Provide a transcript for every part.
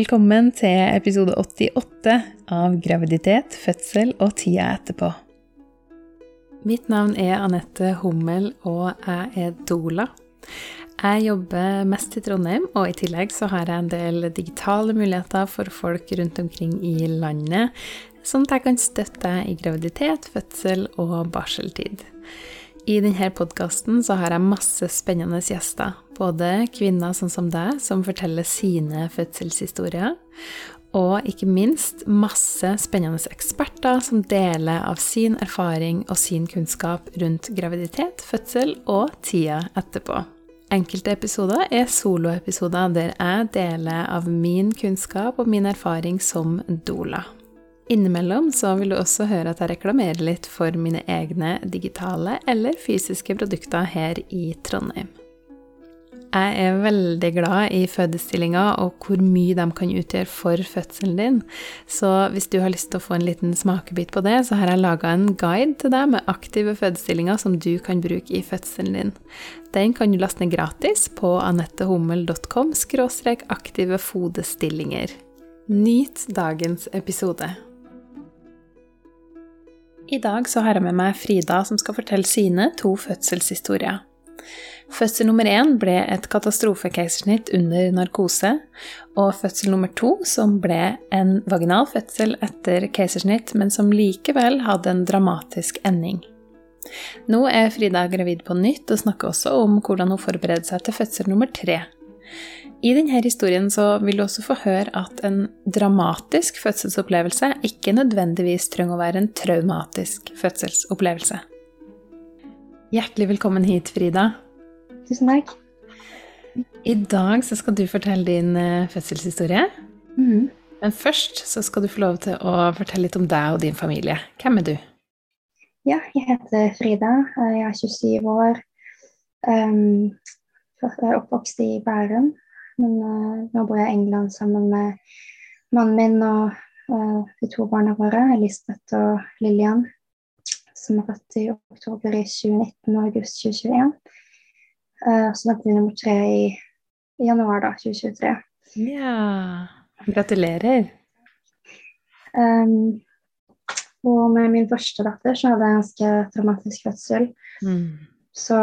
Velkommen til episode 88 av Graviditet, fødsel og tida etterpå. Mitt navn er Anette Hummel, og jeg er doula. Jeg jobber mest i Trondheim, og i tillegg så har jeg en del digitale muligheter for folk rundt omkring i landet, sånn at jeg kan støtte deg i graviditet, fødsel og barseltid. I denne podkasten har jeg masse spennende gjester. Både kvinner sånn som deg, som forteller sine fødselshistorier, og ikke minst masse spennende eksperter som deler av sin erfaring og sin kunnskap rundt graviditet, fødsel og tida etterpå. Enkelte episoder er soloepisoder der jeg deler av min kunnskap og min erfaring som doula. Innimellom så vil du også høre at jeg reklamerer litt for mine egne digitale eller fysiske produkter her i Trondheim. Jeg er veldig glad i fødestillinger og hvor mye de kan utgjøre for fødselen din. Så hvis du har lyst til å få en liten smakebit på det, så har jeg laga en guide til deg med aktive fødestillinger som du kan bruke i fødselen din. Den kan du laste ned gratis på anettehommel.com – aktive fodestillinger. Nyt dagens episode. I dag så har jeg med meg Frida, som skal fortelle sine to fødselshistorier. Fødsel nummer én ble et katastrofekeisersnitt under narkose, og fødsel nummer to, som ble en vaginal fødsel etter keisersnitt, men som likevel hadde en dramatisk ending. Nå er Frida gravid på nytt og snakker også om hvordan hun forbereder seg til fødsel nummer tre. I denne historien vil du også få høre at en dramatisk fødselsopplevelse ikke nødvendigvis trenger å være en traumatisk fødselsopplevelse. Hjertelig velkommen hit, Frida. Tusen takk. I dag så skal du fortelle din eh, fødselshistorie. Mm. Men først så skal du få lov til å fortelle litt om deg og din familie. Hvem er du? Ja, jeg heter Frida. Jeg er 27 år. Um, jeg er oppvokst i Bærum. Men uh, nå bor jeg i England sammen med mannen min og uh, de to barna våre, Elisabeth og Lillian, som er født i oktober i 2019 og august 2021. Uh, så venter vi nummer tre i, i, januar da, 2023. Ja, gratulerer. Um, og med min første datter så hadde jeg en ganske traumatisk fødsel. Mm. Så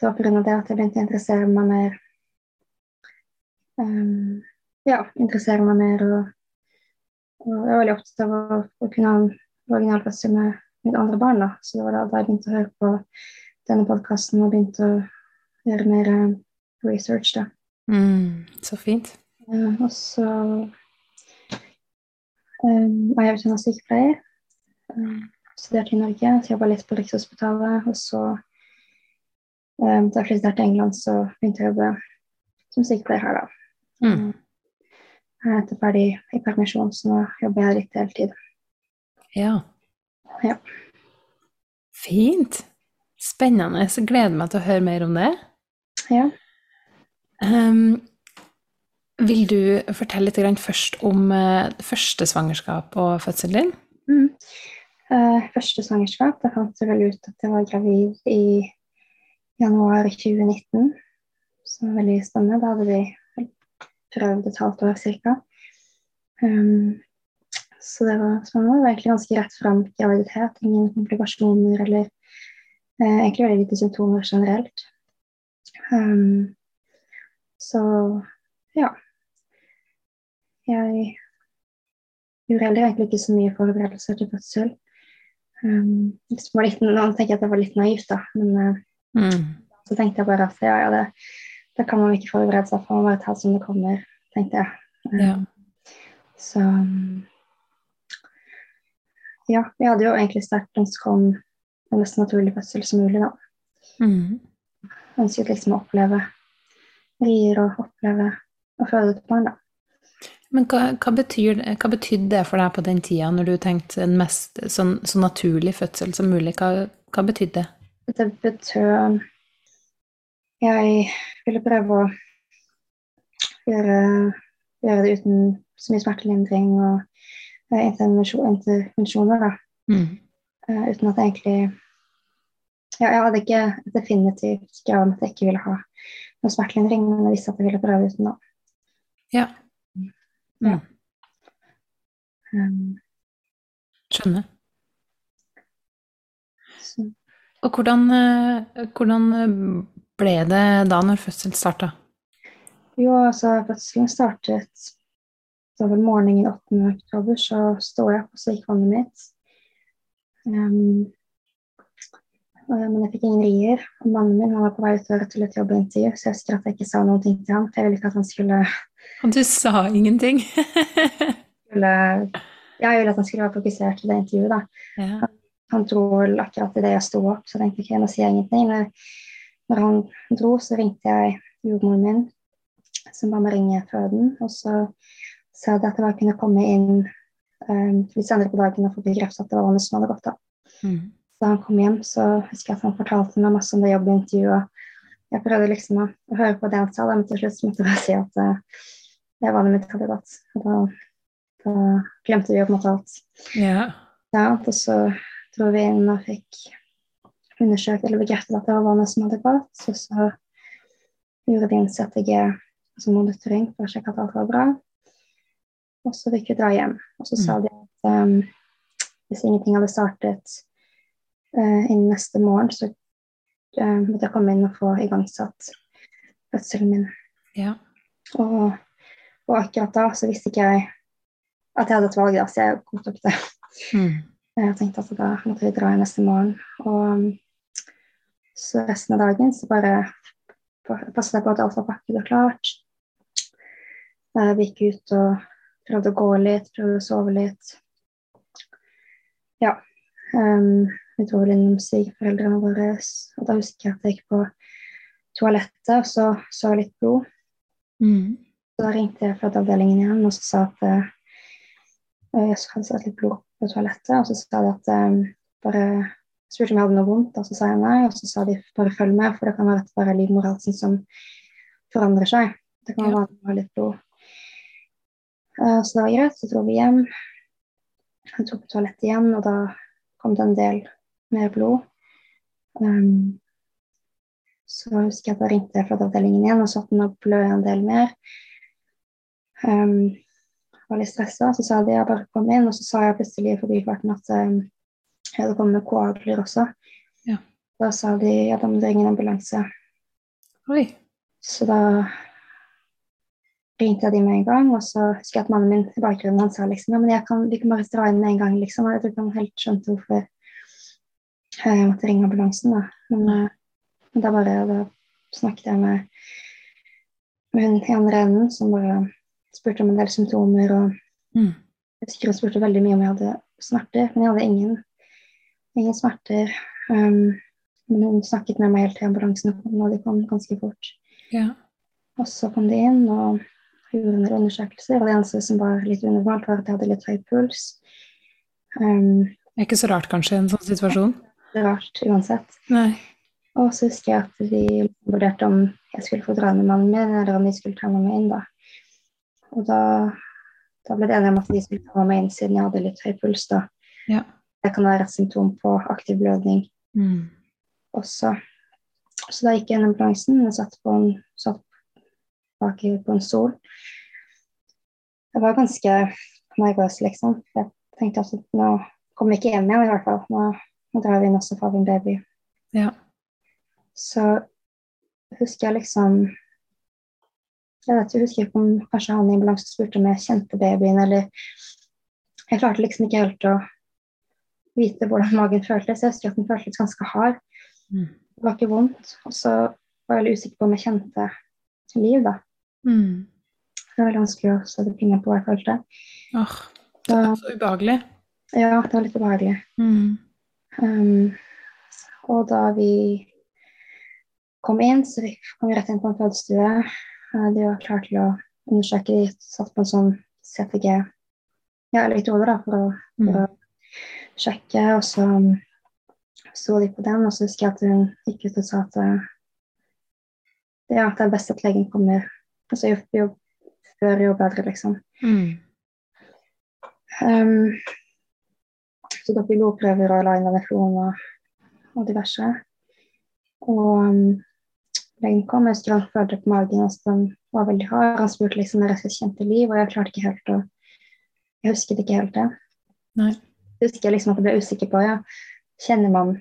det var pga. det at jeg begynte å interessere meg mer um, ja, interessere meg mer. Og, og, jeg var veldig opptatt av å, å kunne ha en vaginalfødsel med mitt andre barn. Da. Så det var da, da jeg begynte å høre på denne podkasten og begynte å gjøre mer uh, research. Da. Mm, så fint. Uh, og så um, var jeg utdannet sykepleier. Um, studerte i Norge, så jobba litt på Rikshospitalet. Og så, um, da jeg flyttet til England, så begynte jeg å jobbe som sykepleier her, da. Mm. Jeg er etter ferdig i permisjon, så nå jobber jeg litt heltid. Ja. Ja. Fint. Spennende. Så gleder meg til å høre mer om det. Ja. Um, vil du fortelle litt først om uh, første svangerskap og fødselen din? Mm. Uh, første svangerskap, da fant jeg vel ut at jeg var gravid i januar 2019. Som var veldig spennende. Da hadde vi prøvd et halvt år ca. Um, så det var spennende. Det var egentlig ganske rett fram graviditet. Ingen komplikasjoner eller uh, egentlig veldig lite symptomer generelt. Um, så ja. Jeg gjorde heller egentlig ikke så mye forberedelser til fødsel. Um, var nå tenker jeg at det var litt naivt, da, men uh, mm. så tenkte jeg bare at ja, ja, det, det kan man ikke forberede seg på, man bare ta som det kommer, tenkte jeg. Ja. Så ja, vi hadde jo egentlig sterkt ønske om en mest naturlig fødsel som mulig, da. Mm. Ønsket liksom å oppleve rier og oppleve å føde et barn, da. Men hva, hva, betyr, hva, betydde det for deg på den tida, når du tenkte en mest sånn, så naturlig fødsel som mulig? Hva, hva betydde det? Det betød Jeg ville prøve å gjøre, gjøre det uten så mye smertelindring og uh, intervensjoner, da. Mm. Uh, uten at jeg egentlig ja, Jeg hadde ikke definitivt krav om at jeg ikke ville ha noe smertelindring, men jeg visste at jeg ville prøve uten, da. Ja. Mm. Um, Skjønner. så Og hvordan, eh, hvordan ble det da når fødselen starta? Jo, altså fødselen startet var vel morgenen 8. oktober, så sto jeg opp, og så gikk vannet mitt. Um, eh, men jeg fikk ingen rier. Og mannen min han var på vei ut til et jobbintervju, så jeg husker at jeg ikke sa noen ting til ham. For jeg ville ikke at han skulle, Og du sa ingenting? skulle Jeg ville at han skulle være fokusert i det intervjuet, da. ja. Han dro vel akkurat idet jeg sto opp, så jeg tenkte ikke, nå sier jeg ingenting. Når, når han dro, så ringte jeg jordmoren min, som ba meg ringe føden. Og så sa de at jeg bare kunne komme inn um, litt senere på dagen og få bekreftet at det var vannet som hadde gått av. Mm. Da han kom hjem, så husker jeg at han fortalte meg masse om det jobbintervjuet. Jeg prøvde liksom å, å høre på det han sa, men til slutt måtte jeg bare si at uh, det var kandidat. Da, da glemte vi å på en måte alt. ja. Ja, og så dro vi inn og fikk undersøkt eller bekreftet at det var vannet som hadde gått. Så, så gjorde de en CTG, altså monitoring, for å sjekke at alt var bra. Og så fikk vi dra hjem. Og så sa de at um, hvis ingenting hadde startet innen neste morgen, så uh, måtte jeg komme inn og få igangsatt fødselen min. ja. Og, og akkurat da så visste ikke jeg at jeg hadde et valg, da, så jeg det. Mm. Jeg tenkte at da måtte vi dra igjen neste morgen. Og um, så resten av dagen så bare passet jeg på at alt var pakket og klart. Eh, Vi gikk ut og prøvde å gå litt, prøvde å sove litt. Ja. Um, vi vel innom svigerforeldrene våre, og da husker jeg gikk på toalettet og så så litt blod. Mm. Så ringte jeg fødeavdelingen igjen og så sa at eh, jeg hadde sett litt blod på toalettet, og så sa de at um, bare spurte om jeg hadde noe vondt, og så sa jeg nei, og så sa de bare følg med, for det kan være at det bare er livmorhalsen som forandrer seg. Det kan være ha litt blod. Uh, så det var greit, så dro vi hjem. Jeg tok på toalettet igjen, og da kom det en del mer blod. Um, så husker jeg at jeg ringte fødeavdelingen igjen og så at den blø en del mer. Um, var litt stressa, så sa de jeg bare kom inn, og så sa jeg plutselig i forbifarten at um, jeg hadde kommet med koagler også. Ja. Da sa de ja, da må du ringe en ambulanse. Oi. Så da ringte jeg de med en gang, og så husker jeg at mannen min i bakgrunnen han sa liksom ja, men jeg kan, vi kan bare dra inn med en gang, liksom. Og jeg tror ikke han helt skjønte hvorfor jeg måtte ringe ambulansen, da. Men, eh, men da bare da snakket jeg med, med hun i andre enden, som bare spurte om en del symptomer og Mm. jeg husker hun spurte veldig mye om jeg hadde smerter, men jeg hadde ingen, ingen smerter. Um, men hun snakket med meg helt til ambulansen kom, og de kom ganske fort. Ja. Og så kom de inn og gjorde en del undersøkelser, og det eneste som var litt unormalt, var at jeg hadde litt høy puls. Um, Det er ikke så rart, kanskje, i en sånn situasjon. Rart uansett. Nei. Og så husker jeg at de vurderte om jeg skulle få dra med mannen min, eller om de skulle ta med meg inn, da. Og da, da ble det enige om at de skulle ta med meg inn siden jeg hadde litt høy puls, da. Ja. Det kan være et symptom på aktiv blødning Mm. også. Så da gikk jeg inn ambulansen og satt, på en, satt bak i- på en stol. Jeg var ganske nervøs, liksom. Jeg tenkte at nå kommer vi ikke hjem igjen, i hvert fall. Nå, nå drar vi inn også får vi en baby. Ja. Så husker jeg liksom Jeg vet, jeg husker ikke om kanskje han i ambulansen spurte om jeg kjente babyen, eller Jeg klarte liksom ikke helt å vite hvordan magen føltes. Jeg husker at den føltes ganske hard. Mm. Det var ikke vondt. Og så var jeg veldig usikker på om jeg kjente liv, da. Mm. Det var veldig vanskelig å sette fingeren på hva jeg følte. Åh, det er så ubehagelig. Ja, det var litt ubehagelig. Mm. Um, og da vi kom inn, så vi kom vi rett inn på en fødestue. Uh, de var klare til å undersøke. De satt på en sånn CTG, ja, elektroder, da, for å, for Mm. å sjekke. Og så um, sto de på den, og så husker jeg at hun gikk ut og sa at uh, ja, det er best at legen kommer altså, jo, jo før, jo bedre, liksom. Mm. Um, så tok vi blodprøver og la inn veneflon og, og diverse. Og um, legen kom. Jeg han følte på magen, og den var veldig hard. Han spurte liksom når jeg kjente liv, og jeg klarte ikke helt å Jeg husket ikke helt det. Nei. Jeg husker liksom at jeg ble usikker på ja, Kjenner man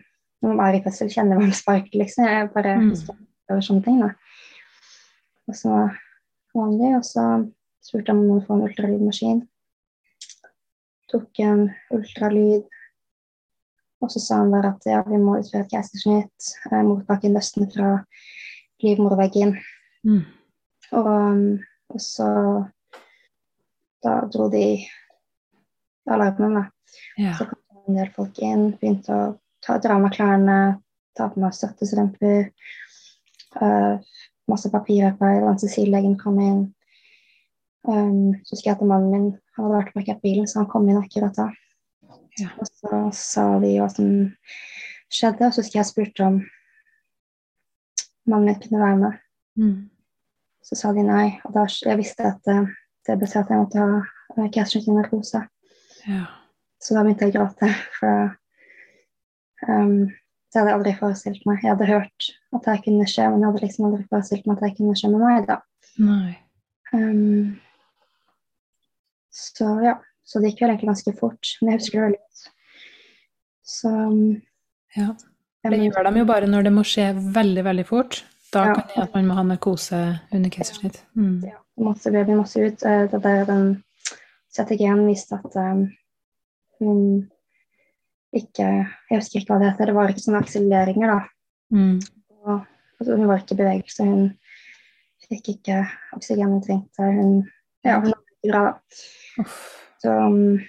når man er i fødsel, kjenner man spark, liksom? Jeg bare Mm. over sånne ting, da. Og så vanlig, og så spurte han om å få en ultralydmaskin. Tok en ultralyd, og så sa han bare at ja, vi må utføre et keisersnitt. eh, Motbakken løsner fra livmorveggen. Mm. Og, um, og så da dro de alarmen, da. Ja. Så kom en del folk inn, begynte å ta, dra med klærne, ta på meg støttestrømper. Uh, masse papirarbeid. Anestesilegen kom inn. Um, så husker jeg at mannen min hadde vært og parkert bilen, så han kom inn akkurat da. Ja. Og så sa de hva som skjedde, og så husker jeg spurte om mannen min kunne være med. Mm. Så sa de nei, og da jeg visste at det, det betød at jeg måtte ha uh, keisersnitt narkose. Ja. Så da begynte jeg å gråte. For um, det hadde jeg aldri forestilt meg. Jeg hadde hørt at det kunne skje, men jeg hadde liksom aldri forestilt meg at det kunne skje med meg. da. Nei. Um, så ja, så det gikk vel egentlig ganske fort. Men jeg husker det veldig godt. Så um, Ja. Det gjør de jo bare når det må skje veldig, veldig fort. Da Ja. kan det at man må ha narkose under keisersnitt. Mm. ja, det måtte, masse ut. Eh, Det der den CTG-en viste at um, hun ikke Jeg husker ikke hva det heter. Det var ikke sånne akselereringer, da. Mm. Og, altså, hun var ikke i bevegelse. Hun fikk ikke oksygen hun trengte. Hun, ja, hun bra, da. Uff. Så um,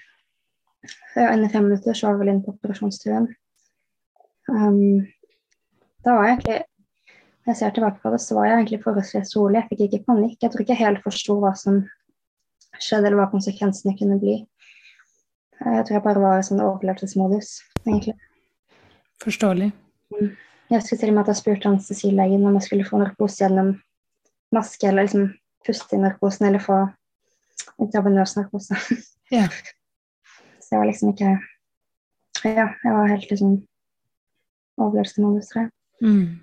ja, innen fem minutter så var vi vel inne på operasjonsstuen. Um, da var jeg egentlig Når jeg ser tilbake på det, så var jeg egentlig forholdsvis rolig. Jeg fikk ikke panikk. Jeg tror ikke jeg helt forsto hva som skjedde, eller hva konsekvensene kunne bli. Jeg tror jeg bare var i sånn overlevelsesmodus, egentlig. Forståelig. Jeg skulle til og med at jeg spurte anestesilegen om jeg skulle få narkose gjennom maske, eller liksom puste i narkosen, eller få intravenøs narkose. Ja. Så jeg var liksom ikke Ja, jeg var helt liksom overlevelse tror jeg. Mm.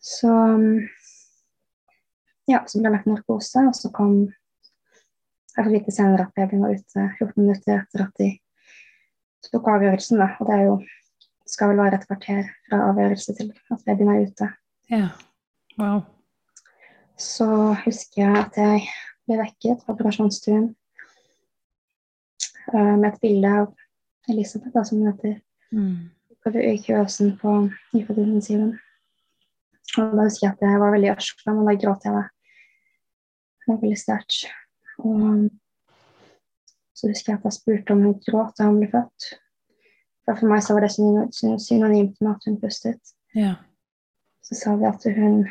Så um, ja, så ble jeg lagt narkose, og så kom Jeg får vite senere at babyen var ute 14 minutter etter at de tok avgjørelsen, da. Og det er jo det skal vel være et kvarter fra avgjørelse til at babyen er ute. ja. Wow. Så husker jeg at jeg ble vekket fra operasjonsstuen uh, med et bilde av Elisabeth, da, som hun heter, Mm. i kuvøsen på nyfødtintensiven. Og da husker jeg at jeg var veldig ørska, men da gråt jeg Det var veldig sterkt. Og så husker jeg at jeg spurte om hun gråt da hun ble født. For for meg så var det synonymt med at hun pustet. Ja. Så sa de at hun,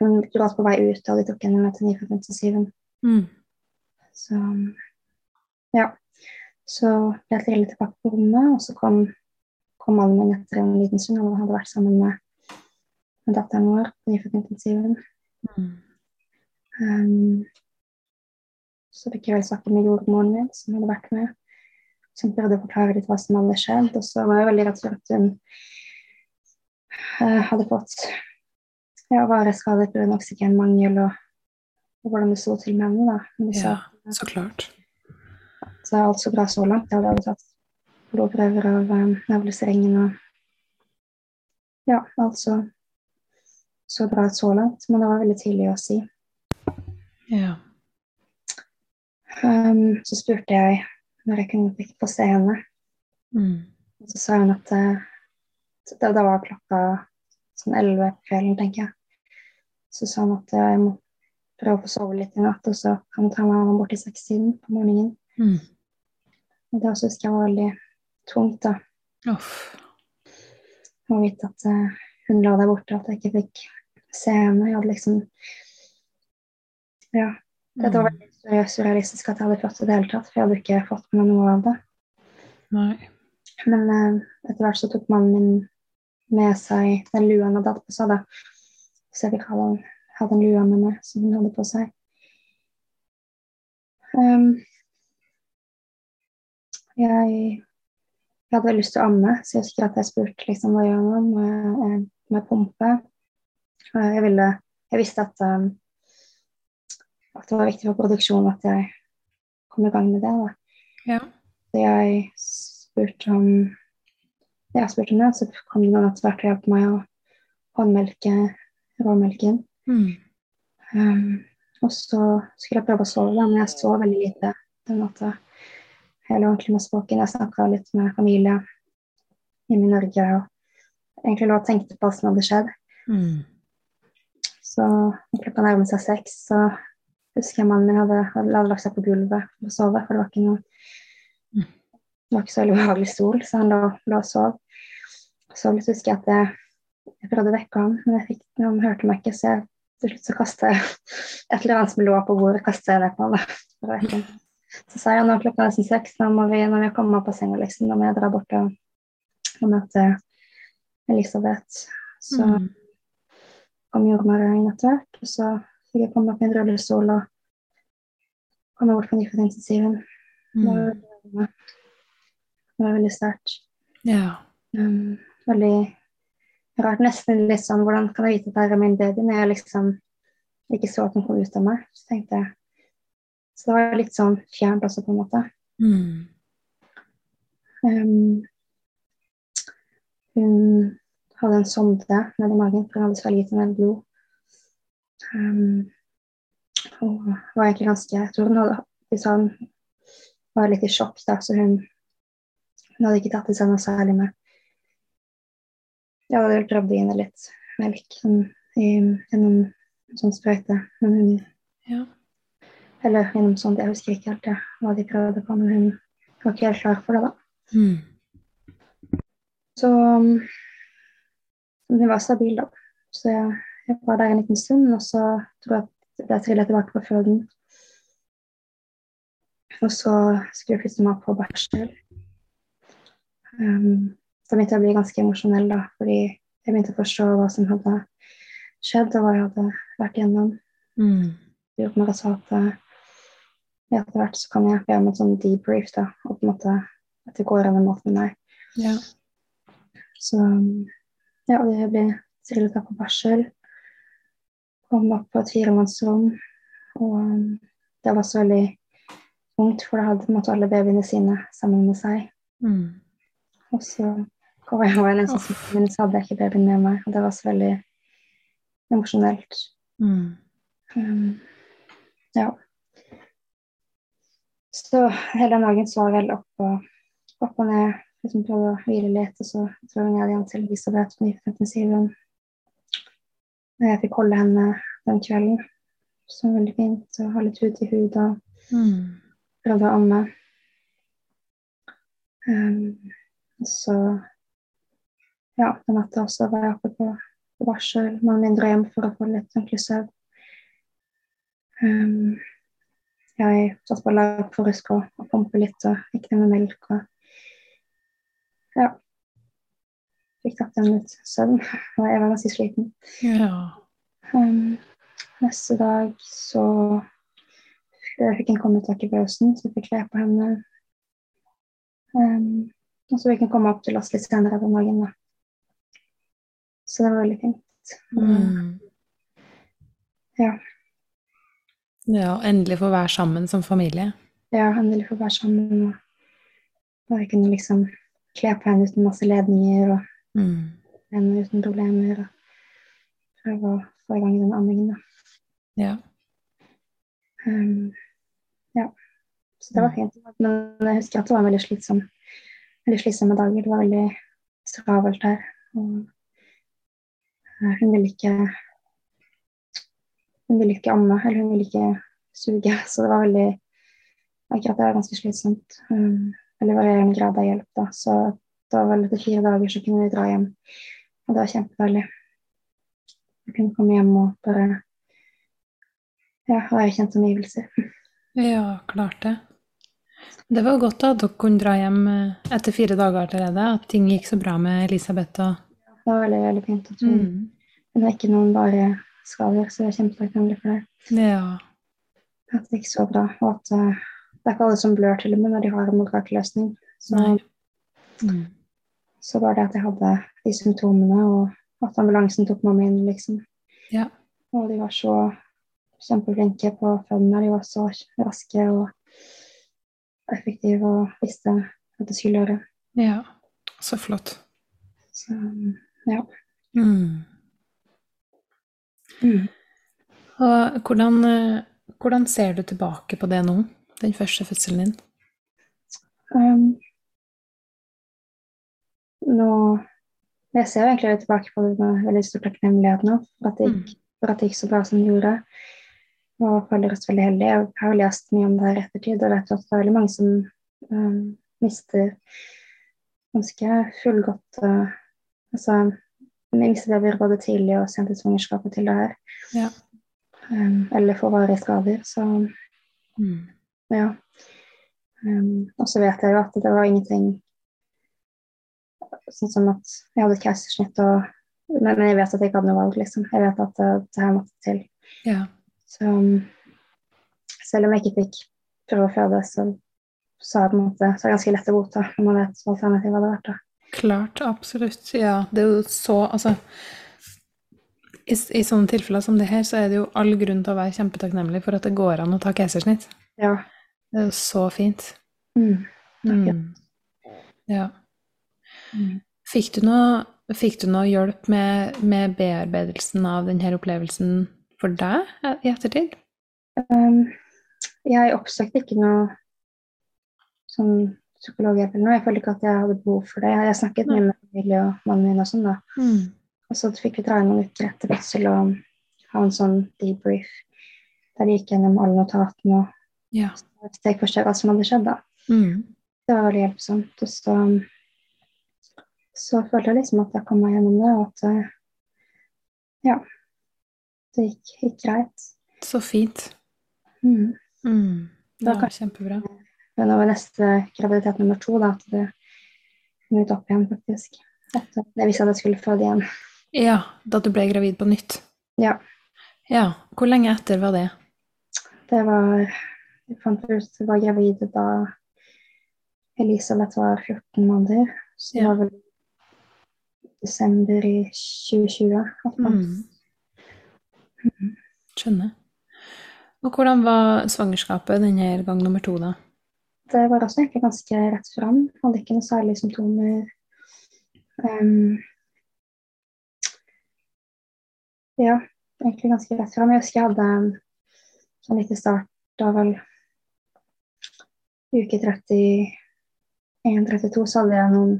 hun gråt på vei ut, og de tok henne med til nyfødtintensiven. Mm. Så ja. Så ble jeg trillet tilbake på rommet, og så kom, kom mannen min etter en liten stund. Han hadde vært sammen med, med datteren vår på nyfødtintensiven. Mm. Um, så fikk jeg vel snakke med jordmoren min, som hadde vært med. Som prøvde å forklare litt hva som hadde skjedd. Og så var jeg veldig redd for at hun uh, hadde fått ja, vareskader pga. oksygenmangel og, og hvordan det sto til med henne. da. Ja, så klart. Så er alt så bra så langt. Jeg hadde tatt blodprøver av um, nevlestrengen og Ja, alt så, så bra så langt. Men det var veldig tidlig å si. Ja. Um, så spurte jeg når jeg kunne få se henne. Mm. Og så sa hun at det, det, det var klokka sånn elleve på kvelden, tenker jeg. Så sa han at jeg må prøve å få sove litt i natt, og så kan han ta meg bort i sekstiden på morgenen. Mm. Det også husker jeg var veldig tungt, da. Uff. å vite at eh, hun la deg borte, at jeg ikke fikk se henne. Jeg hadde liksom Ja. Dette var Mm. veldig surrealistisk at jeg hadde fått det i det hele tatt, for jeg hadde ikke fått med meg noe av det. Nei. Men eh, etter hvert så tok mannen min med seg den lua han hadde hatt på seg, da. Så jeg fikk ha den, ha den lua med meg som hun hadde på seg. Um, jeg, jeg hadde lyst til å amme, så jeg husker at jeg spurte liksom, hva gjør man. med, med pumpe? Jeg, ville, jeg visste at, um, at, det var viktig for produksjonen at jeg kom i gang med det. Ja. Så jeg spurte om jeg spurte om det, så kom det noen etter hvert og hjalp meg å håndmelke råmelken. Mm. Um, og så skulle jeg prøve å sove, da, men jeg sov veldig lite den natta. Helt ordentlig med språken. Jeg snakka litt med familie hjemme i Norge og egentlig lå og tenkte på hva som hadde skjedd. Mm. Så klokka nærmet seg seks, så husker jeg mannen min hadde, hadde lagt seg på gulvet for å sove, for det var ikke noe Mm. det var ikke så veldig behagelig stol, så han lå, lå og sov. Så husker jeg at jeg, jeg prøvde å vekke ham, men fikk, han hørte meg ikke, så jeg til slutt så kastet jeg et eller annet som lå på bordet, kastet jeg det på ham. Så sa jeg nå er klokka nesten seks, nå må vi, når vi kommer opp av senga, liksom, da må jeg dra bort og, og møte Elisabeth. Så Mm. kom jordmødrene etter hvert, og så fikk jeg komme opp i en rullestol og komme bort på nyfødtintensiven. Mm. det var veldig sterkt. Ja. Um, veldig rart. Nesten litt sånn Hvordan kan jeg vite at det er min baby når jeg liksom ikke så at den kom ut av meg? Så tenkte jeg Så det var litt sånn fjernt også, på en måte. Mm. Um, hun hadde en sonde nedi magen, for hun hadde så en del blod. Um, og var egentlig ganske Jeg tror hun hadde sa hun var litt i sjokk, da, så hun, hun hadde ikke tatt i seg noe særlig med Ja, det prøvde å gi henne litt melk sånn, gjennom en sånn sprøyte. Men hun Ja. Eller gjennom sånn, jeg husker ikke helt ja, hva de prøvde på, men hun var ikke helt klar for det, da. Mm. Så um, hun var stabil, da. Så jeg, jeg var der en liten stund, og så tror jeg at jeg trillet tilbake på føden. Og så skulle jeg flytte meg på barsel. Um, da begynte jeg å bli ganske emosjonell, da, fordi jeg begynte å forstå hva som hadde skjedd, og hva jeg hadde vært igjennom. Mm. meg sa at eh, etter hvert så kan jeg be om en sånn debrief, da, og på en måte at det går an en måte med meg. Ja. Så ja, og jeg ble trillet opp på barsel. Kom opp på et firemannsrom. Og um, det var også veldig tungt, for da hadde på en måte alle babyene sine sammen med seg. Mm. Og så kom jeg var en sånn men så hadde jeg ikke babyen med meg, og det var så veldig emosjonelt. Mm. Um, ja. Så hele den dagen så jeg vel opp og, opp og ned. Liksom prøvde å hvile litt, og så dro jeg ned igjen til Elisabeth på nyfødtintensiven. Og jeg fikk holde henne den kvelden. Så veldig fint Og ha litt hud i hud og Mm. prøvde å amme. Um, og så ja, den natta også var jeg oppe på, på med min drøm hjem for å få litt ordentlig søvn. Um, jeg satt på lag for å huske å, pumpe litt og gikk ned med melk og ja. Fikk tatt igjen litt søvn. Og jeg var ganske sliten. Ja. Um, neste dag så jeg fikk hun komme tak i pausen, så jeg fikk kle på henne. Um, og så fikk hun komme opp til oss litt senere den dagen. Da. Så det var veldig fint. Mm. Ja. Ja, og endelig få være sammen som familie. Ja, endelig få være sammen og bare kunne liksom kle på henne uten masse ledninger og Mm. henne uten problemer. Og prøve å få i gang den andingen, Da. Ja. Um, ja. Så det var fint. Men jeg husker at det var veldig slitsom, veldig slitsomme dager. Det var veldig travelt her. Og hun ville ikke Hun ville ikke amme, eller hun ville ikke suge. Så det var veldig Akkurat det var ganske slitsomt. Um, eller varierende grad av hjelp, da. Så det var vel etter fire dager så kunne vi dra hjem. Og det var kjempedeilig. Vi kunne komme hjem og bare ja, være i kjente omgivelser. ja, klart det. Det var godt da at dere kunne dra hjem eh, etter fire dager allerede, at ting gikk så bra med Elisabeth og Det var veldig, veldig fint. at hun, mm. hun er ikke noen bare skader, så jeg er kjempetakknemlig for det. Ja. At det gikk så bra. Og at uh, det er ikke alle som blør til og med når de har en mirakeløsning. Så, Mm. så var det at jeg hadde de symptomene, og at ambulansen tok mamma inn, liksom. Ja. Og de var så kjempeflinke på fødende. De var så raske og effektive og visste at det skulle gjøre. ja. Så flott. Så ja. Mm. Mm. Og hvordan, eh, hvordan ser du tilbake på det nå? Den første fødselen din? Um, nå Jeg ser egentlig tilbake på det med veldig stor takknemlighet nå, for at, det gikk, for at det gikk så bra som det gjorde. Og føler oss veldig heldige. Jeg har jo lest mye om det her i ettertid, og vet at det er veldig mange som um, mister ganske fullgodt uh, Altså mister babyer både tidlig og sent i svangerskapet til det her. Ja. Um, eller får varige skader. Så Mm. ja. Um, og så vet jeg jo at det var ingenting Sånn som at jeg hadde et keisersnitt og men, men jeg vet at jeg ikke hadde noe valg, liksom. Jeg vet at uh, det her måtte til. Ja. Så um, selv om jeg ikke fikk prøve å føde, så, så, er det på en måte, så er det ganske lett å godta når man vet hva alternativet hadde vært. da. Klart, absolutt. Ja, det er jo så Altså i, I sånne tilfeller som det her, så er det jo all grunn til å være kjempetakknemlig for at det går an å ta keisersnitt. Ja. Det er jo så fint. Mm. Takk. Mm. Ja. Mm. Fikk du noe, fikk du noe hjelp med, med bearbeidelsen av denne opplevelsen for deg i ettertid? Um, jeg oppsøkte ikke noe sånn psykologhjelp eller noe. Jeg følte ikke at jeg hadde behov for det. Jeg snakket mye med familie og mannen min og sånn, da. Mm. Og så fikk vi dra inn noen uker etter fødsel og ha en sånn debrief der de gikk gjennom alle notatene Ja. og steg for steg hva som hadde skjedd. da. Mm. Det var veldig hjelpsomt. Og så, så følte jeg liksom at jeg kom meg gjennom det, og at eh, ja, det gikk, gikk greit. Så fint. Mm. Mm. Det var kjempebra. Men var neste graviditet nummer to da, at det kom ut opp igjen, faktisk. At jeg visste at jeg skulle føde igjen. Ja, da du ble gravid på nytt. Ja. Ja. Hvor lenge etter var det? Det var Jeg fant ut at jeg var gravid da Elisabeth var 14 måneder. Så det Ja. var vel desember i 2020. at Mm. Skjønner. Og hvordan var svangerskapet denne gang nummer to, da? Det var også egentlig ganske rett fram. Hadde ikke noe særlige symptomer. Um, ja, egentlig ganske rett fram. Jeg husker jeg hadde sånn litt i start da vel uke 31-32 så hadde jeg noen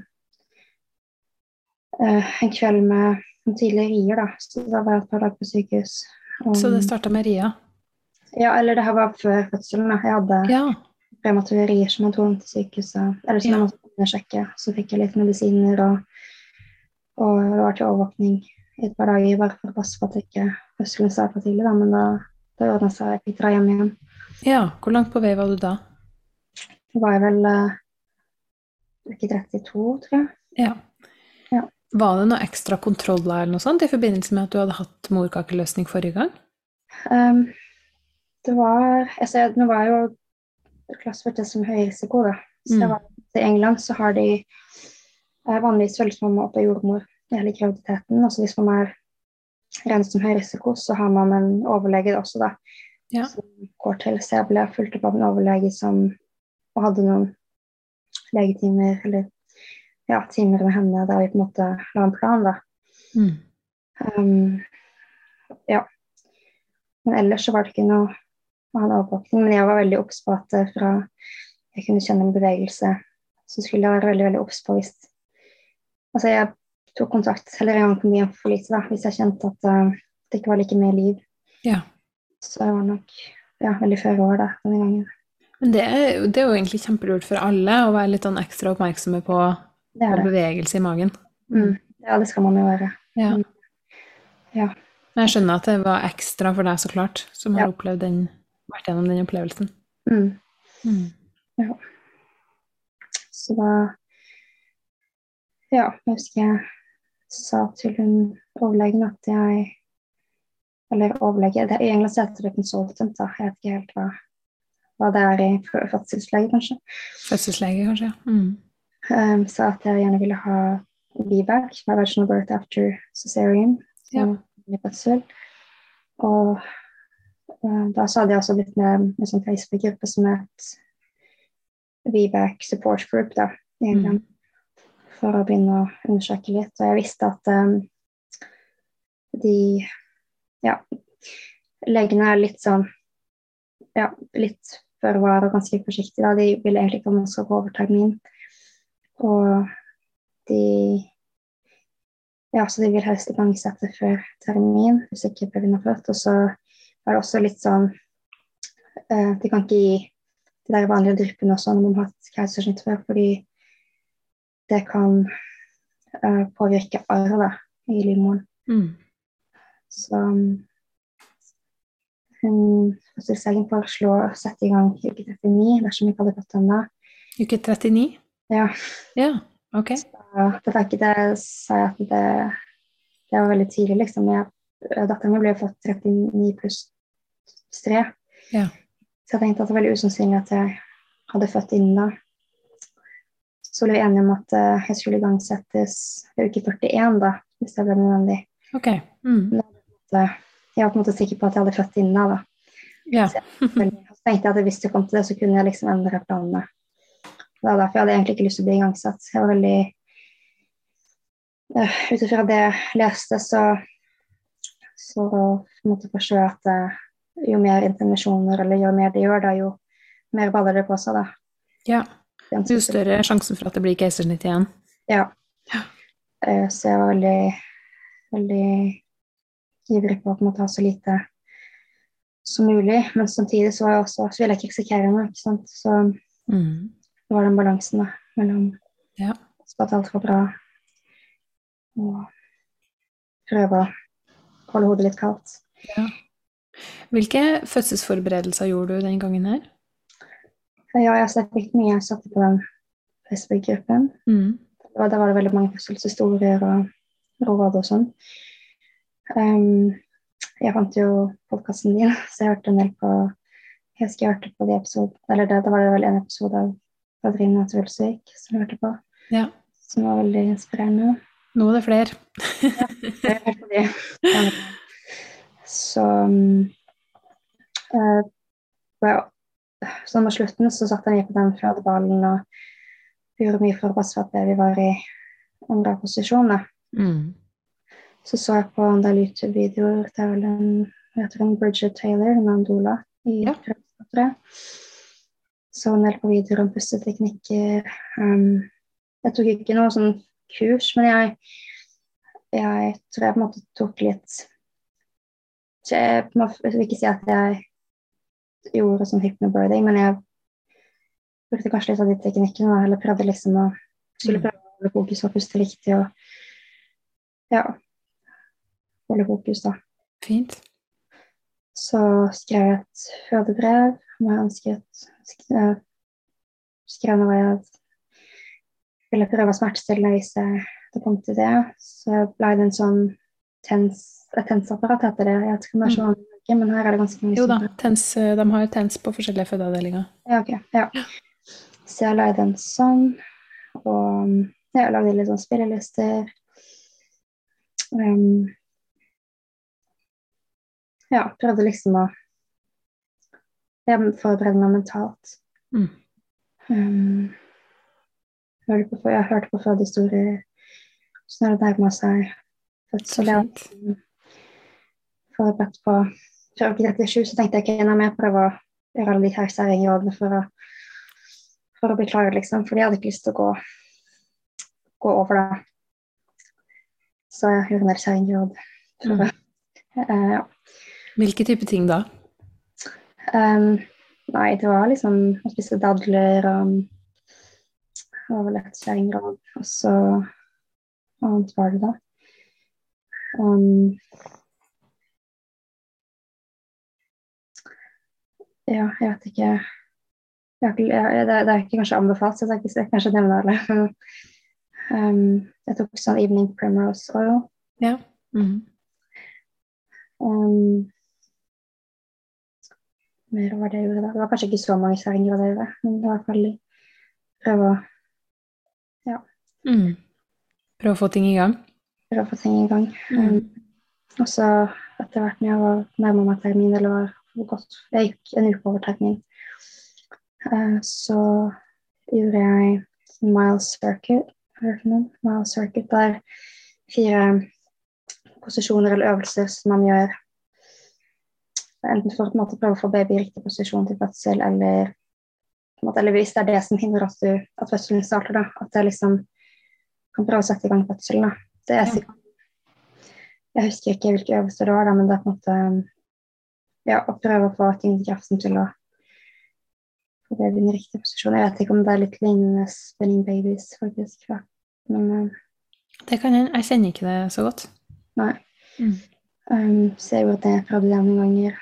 uh, en kveld med noen tidlige rier, da. Så da var jeg et par dager på sykehus. Og- Så det starta med Ria? Ja, eller det her var før fødselen. da. Jeg hadde Ja. Premature som hadde tok til sykehuset. Eller som Ja. jeg måtte undersøke. Så fikk jeg litt medisiner og, og det var til overvåkning i et par dager bare for å passe på at ikke fødselen starta tidlig. Da. Men da, da ordna seg. Jeg fikk dra hjem igjen. ja. Hvor langt på vei var du da? Da var jeg vel eh, uke 32, tror jeg. Ja. Ja. Var det noe ekstra kontroller eller noe sånt i forbindelse med at du hadde hatt morkakeløsning forrige gang? Um, det var altså, Nå var jeg jo klassifisert som høy risiko, da. Så Mm. I England så har de eh, vanligvis følges man med opp av jordmor i hele graviditeten. Altså hvis man er regnet som høy risiko, så har man en overlege også, da. Ja. Som går til. Så jeg ble fulgt opp av en overlege som hadde noen legetimer, eller ja, timer med henne der vi på en måte la en plan, da. Mm. Um, ja. Men ellers så var det ikke noe annen overvåkning. Men jeg var veldig obs på at eh, fra jeg kunne kjenne en bevegelse, så skulle jeg være veldig veldig obs på hvis Altså, jeg tok kontakt eller en gang kom igjen for lite, da, hvis jeg kjente at uh, det ikke var like mye liv. Ja. Så jeg var nok ja, veldig før år da, denne gangen. Men det er, det er jo egentlig kjempelurt for alle å være litt sånn ekstra oppmerksomme på, på bevegelse i magen. Mm. Ja, det skal man jo være. Ja. Ja. Men jeg skjønner at det var ekstra for deg, så klart, som har Ja. opplevd den, vært gjennom den opplevelsen. Mm. Mm. Så da Ja, jeg husker jeg sa til hun overlegen at jeg Eller overlege det, I England heter det consultant, da. Jeg vet ikke helt hva, hva det er i fødselslege, kanskje. Fødselslege, kanskje. Mm. Um, sa at jeg gjerne ville ha biverk, vaginal birth after cesarean. Ja. Så. Og da så hadde jeg også blitt med en sånn Facebook-gruppe som het VBAC Support Group da, i England, mm. for å begynne å undersøke litt. Og jeg visste at um, de ja, legene er litt sånn ja, litt før var og ganske forsiktige. Da. De ville egentlig ikke at man skal gå over termin. Og de ja, så de vil helst igangsette før termin hvis ikke babyen er født. Og så er det også litt sånn uh, De kan ikke gi de der vanlige dryppene også når man har hatt keisersnitt før, fordi det kan uh, påvirke arret i livmoren. Mm. Så hun fødselslegen foreslo å sette i gang uke 39 dersom vi ikke hadde fått ennå. Uke 39? Ja. ja. Ok. Så var ikke det sa jeg at det, det var veldig tidlig, liksom. Datteren min ble født 39 pluss 3. Ja. Så jeg tenkte at det var veldig usannsynlig at jeg hadde født innen da. Så ble vi enige om at uh, jeg skulle igangsettes ved uke 41, da, hvis det ble nødvendig. Okay. Mm. Jeg var på en måte sikker på at jeg hadde født innen da. Ja. så, jeg, tenkte jeg at hvis det kom til det, så kunne jeg liksom endre planene. Det var derfor jeg hadde egentlig ikke lyst til å bli igangsatt. Jeg var veldig uh, Ut ifra det jeg leste, så så måtte forstå at uh, jo mer intervensjoner eller jo mer de gjør, da, jo mer baller det på seg. da. Ja. Jo større sjansen for at det blir keisersnitt igjen. Ja. ja. Uh, så jeg var veldig, veldig ivrig på å ha så lite som mulig. Men samtidig så, jeg også, så ville jeg ikke risikere noe. ikke sant? Så mm. det var den balansen da, mellom ja. at alt var bra, og prøve å holde hodet litt kaldt. Ja. Hvilke fødselsforberedelser gjorde du den gangen her? Ja, jeg fikk mye. Jeg satte på den Facebook-gruppen. Mm. Der var det veldig mange fødselshistorier og råd og sånn. Um, jeg fant jo podkasten din, så jeg hørte en del på Jeg husker jeg hørte på de episode, eller det, da var det vel en episode av Katrine Trulsvik som jeg hørte på, ja. som var veldig inspirerende. Nå er det flere. ja, jeg hørte hørt på de. Så um, uh, well, Sånn mot slutten så satt jeg i på den fødeballen og gjorde mye for å passe på at vi var i andre posisjoner. Mm. Så så jeg på en del YouTube-videoer. Det er vel en, heter en Bridget Taylor, en doula i ja. Så en del på videoer om pusteteknikker. Um, jeg tok ikke noe sånn kurs, men jeg, jeg tror jeg på en måte tok litt Jeg, jeg vil ikke si at jeg gjorde sånn hypnobirthing, men jeg brukte kanskje litt av de teknikkene. Eller prøvde liksom å skulle mm. prøve å holde fokus og puste riktig. og ja, holde fokus, da. Fint. Så skrev jeg et fødebrev hvor jeg ønsket skrev, skrev noe jeg ville prøve smertestillende hvis hvis det kom til det. Så ble det en sånn tens, et tensapparat, heter det. Jeg vet ikke om det er sånn mm. men her er det ganske mye Jo da, tens, eh, de har tens på forskjellige fødeavdelinger. Ja, ok. Ja. Så jeg lagde en sånn, og jeg lagde litt sånn spillelister. Um, ja, prøvde liksom å forberede meg mentalt. Mm. Um, hørte på, jeg hørte på fødehistorier sånn det nærma seg fødsel. Jeg forberedt på Før 37 så tenkte jeg ikke okay, jeg prøve å gjøre alle de her særingrådene for å, for å bli klar, liksom. For jeg hadde ikke lyst til å gå, gå over det. Så jeg gjorde en del særingråd. Mm. uh, ja. Hvilke type ting da? Um, nei, det var liksom å spise dadler og Det var vel et kjerringråd. Og så Hva annet var det da? Um, ja, jeg vet ikke jeg, jeg, det, det, er ikke kanskje anbefalt, så jeg skal ikke kanskje nevne alle. um, jeg tok sånn evening primrose oil. Ja. Mm. Um, mer var det jeg gjorde da. Det var kanskje ikke så mange særinger det gjorde, men det var i hvert fall prøve å ja. Mm. Prøve å få ting i gang? Prøve å få ting i gang. Mm. Um, Og så etter hvert når jeg var nærma meg termin, eller var godt Jeg gikk en uke over termin, uh, så gjorde jeg Miles Circuit. Miles Circuit der fire posisjoner eller øvelser som man gjør enten for å prøve å få baby i riktig posisjon til fødsel, eller, eller hvis det er det som hindrer at, du, at fødselen starter, da, at jeg liksom kan prøve å sette i gang fødselen. Da. Det er sikkert jeg husker ikke hvilke øvelser det var, da, men det er på en måte ja, å prøve å få tyngdekraften til å få det i den riktige posisjonen. Jeg vet ikke om det er litt lignende spinning babies, faktisk. Ja. Men uh, Det kan jeg. Jeg kjenner ikke det så godt. Nei. Mm. Um, så jeg at jeg prøvde det noen ganger.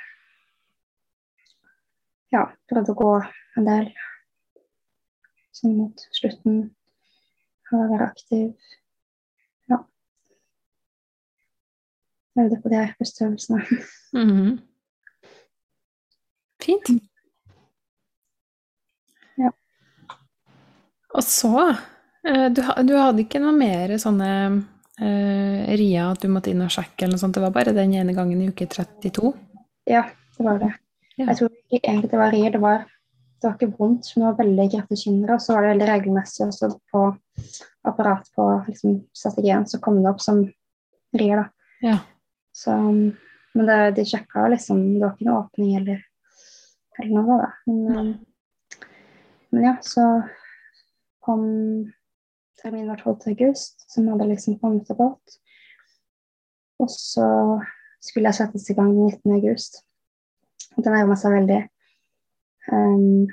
Ja, prøvde å gå en del sånn mot slutten. Å Være aktiv. Øvde på de pusteøvelsene. Mm -hmm. Fint. Ja. Og så eh, du, du, hadde ikke noe mer sånne uh, ria at du måtte inn og sjekke, eller noe sånt. Det var bare den ene gangen i uke 32? Ja, det var det. Ja. Jeg tror ikke egentlig det var rier. Det var, det var ikke vondt, men det var veldig hjertekynnere. Og så var det veldig regelmessig også på apparat på liksom, strategien, så kom det opp som rier, da. Ja. Så, men det, de sjekka liksom Det var ikke noe åpning eller, eller noe, da. Men, um, men, ja, så kom terminen var 12. august, som hadde liksom kommet og gått. Og så skulle jeg settes i gang 19. august. Det nærma seg veldig. Um,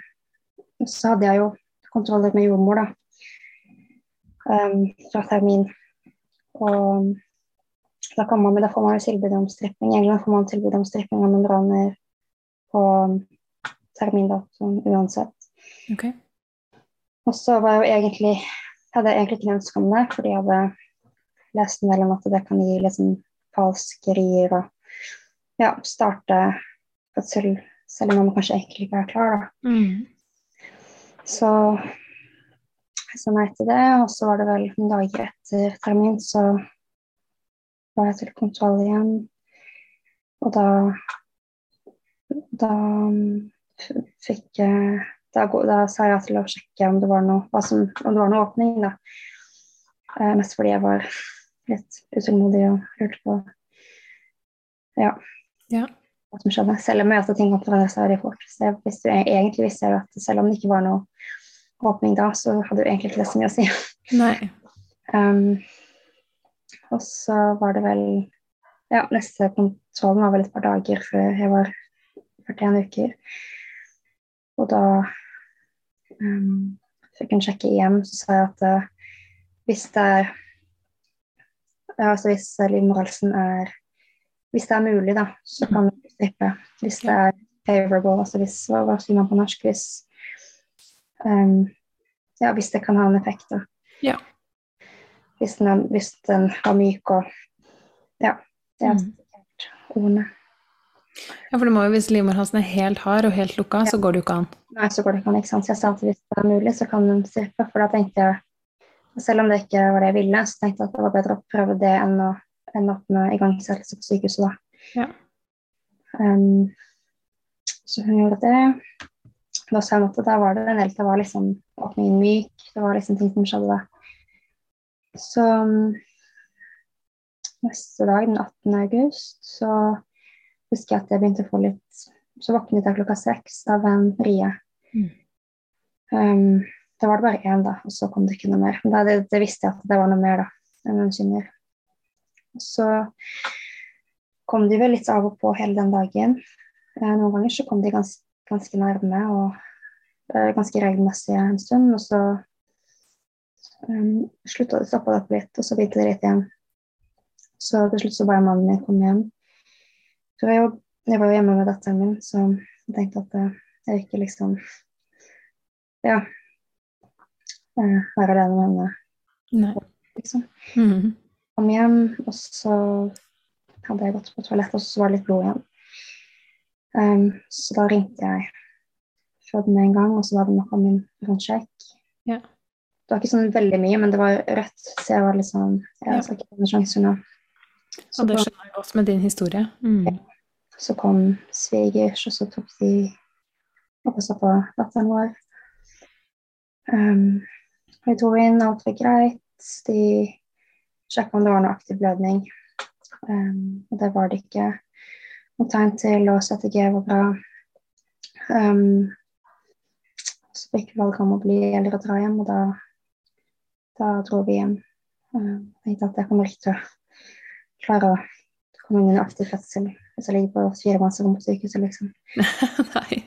så hadde jeg jo kontroller med jordmor, da. Um, fra termin. Og da, man, da, får man jo tilbud om stripping. I England får man tilbud om stripping av membraner på termin, da, sånn uansett. Okay. Og så var jeg jo egentlig hadde jeg egentlig ikke noe ønske om det, fordi jeg hadde lest en del om at det kan gi liksom falskerier og ja, starte fødsel selv om man kanskje egentlig ikke er klar, da. Mm. Så jeg sa nei til det, og så var det vel noen dager etter termin, så var jeg til kontroll igjen. Og da da fikk jeg da, da, sa jeg til å sjekke om det var noe, som, om det var noe åpning, da. Eh, mest fordi jeg var litt utålmodig og lurte på ja, ja. hva som skjedde. Selv om jeg at ting kan forandre seg veldig fort. Så jeg visste, egentlig visste jeg at selv om det ikke var noe åpning da, så hadde jo egentlig ikke det så mye å si. Nei. Um, og så var det vel Ja, neste kontrollen var vel et par dager før jeg var 41 uker. Og da um, fikk en sjekke igjen, så sa jeg at uh, hvis det er ja, altså hvis livmorhalsen er Hvis det er mulig, da, så kan du slippe. Hvis det er favorable, altså hvis Hva sier man på norsk? Hvis um, Ja, hvis det kan ha en effekt, da. Ja hvis den, hvis den var myk og Ja. Det er mm. ordene. Ja, for det må jo, Hvis livmorhalsen er helt hard og helt lukka, ja. så går det jo ikke an. Nei, så går det ikke an. ikke sant? Så jeg sa at hvis det er mulig, så kan den strippe. For da tenkte jeg, selv om det ikke var det jeg ville, så tenkte jeg at det var bedre å prøve det enn å ende opp med igangsettelse på sykehuset, da. Ja. Um, så hun gjorde det. Da sa hun at der var det en del, det var liksom åpningen myk, det var liksom ting som skjedde da. Så neste dag, den 18. august, så husker jeg at jeg begynte å få litt Så våknet jeg klokka seks av en rie. Mm. Um, da var det bare én, da, og så kom det ikke noe mer. Da, det, det, visste jeg at det var noe mer da, enn en kynner. Så kom de vel litt av og på hele den dagen. Eh, noen ganger så kom de gans, ganske nærme og eh, ganske regelmessig en stund. Og så Um, slutta det, stoppa det opp litt, og så gikk det rett igjen. Så til slutt så ba jeg mannen min komme hjem. For jeg, jeg, var jo hjemme med datteren min, så jeg tenkte at uh, jeg ikke liksom Ja. Uh, være alene med henne. Nei. Liksom. Mm -hmm. Kom hjem, og så hadde jeg gått på toalettet, og så var det litt blod igjen. Um, så da ringte jeg føden med en gang, og så var det noe av min rundsjekk. Ja. Det var ikke sånn veldig mye, men det var rødt, så jeg var sånn Jeg skal ikke noen sjanser nå. Så det skjønner jeg godt med din historie. Mm. Så kom svigers, og så tok de og passa på datteren vår. Um, vi dro inn, alt var greit. De sjekka om det var noe aktiv blødning. Um, og det var det ikke. Noe tegn til, og CTG var bra. Um, så fikk vi valg om å bli eller å dra hjem, og da, da dro vi hjem. Jeg tenkte at jeg kommer ikke til å klare å komme inn i en aktiv fødsel hvis jeg ligger på firemannsrom på sykehuset, liksom. Nei.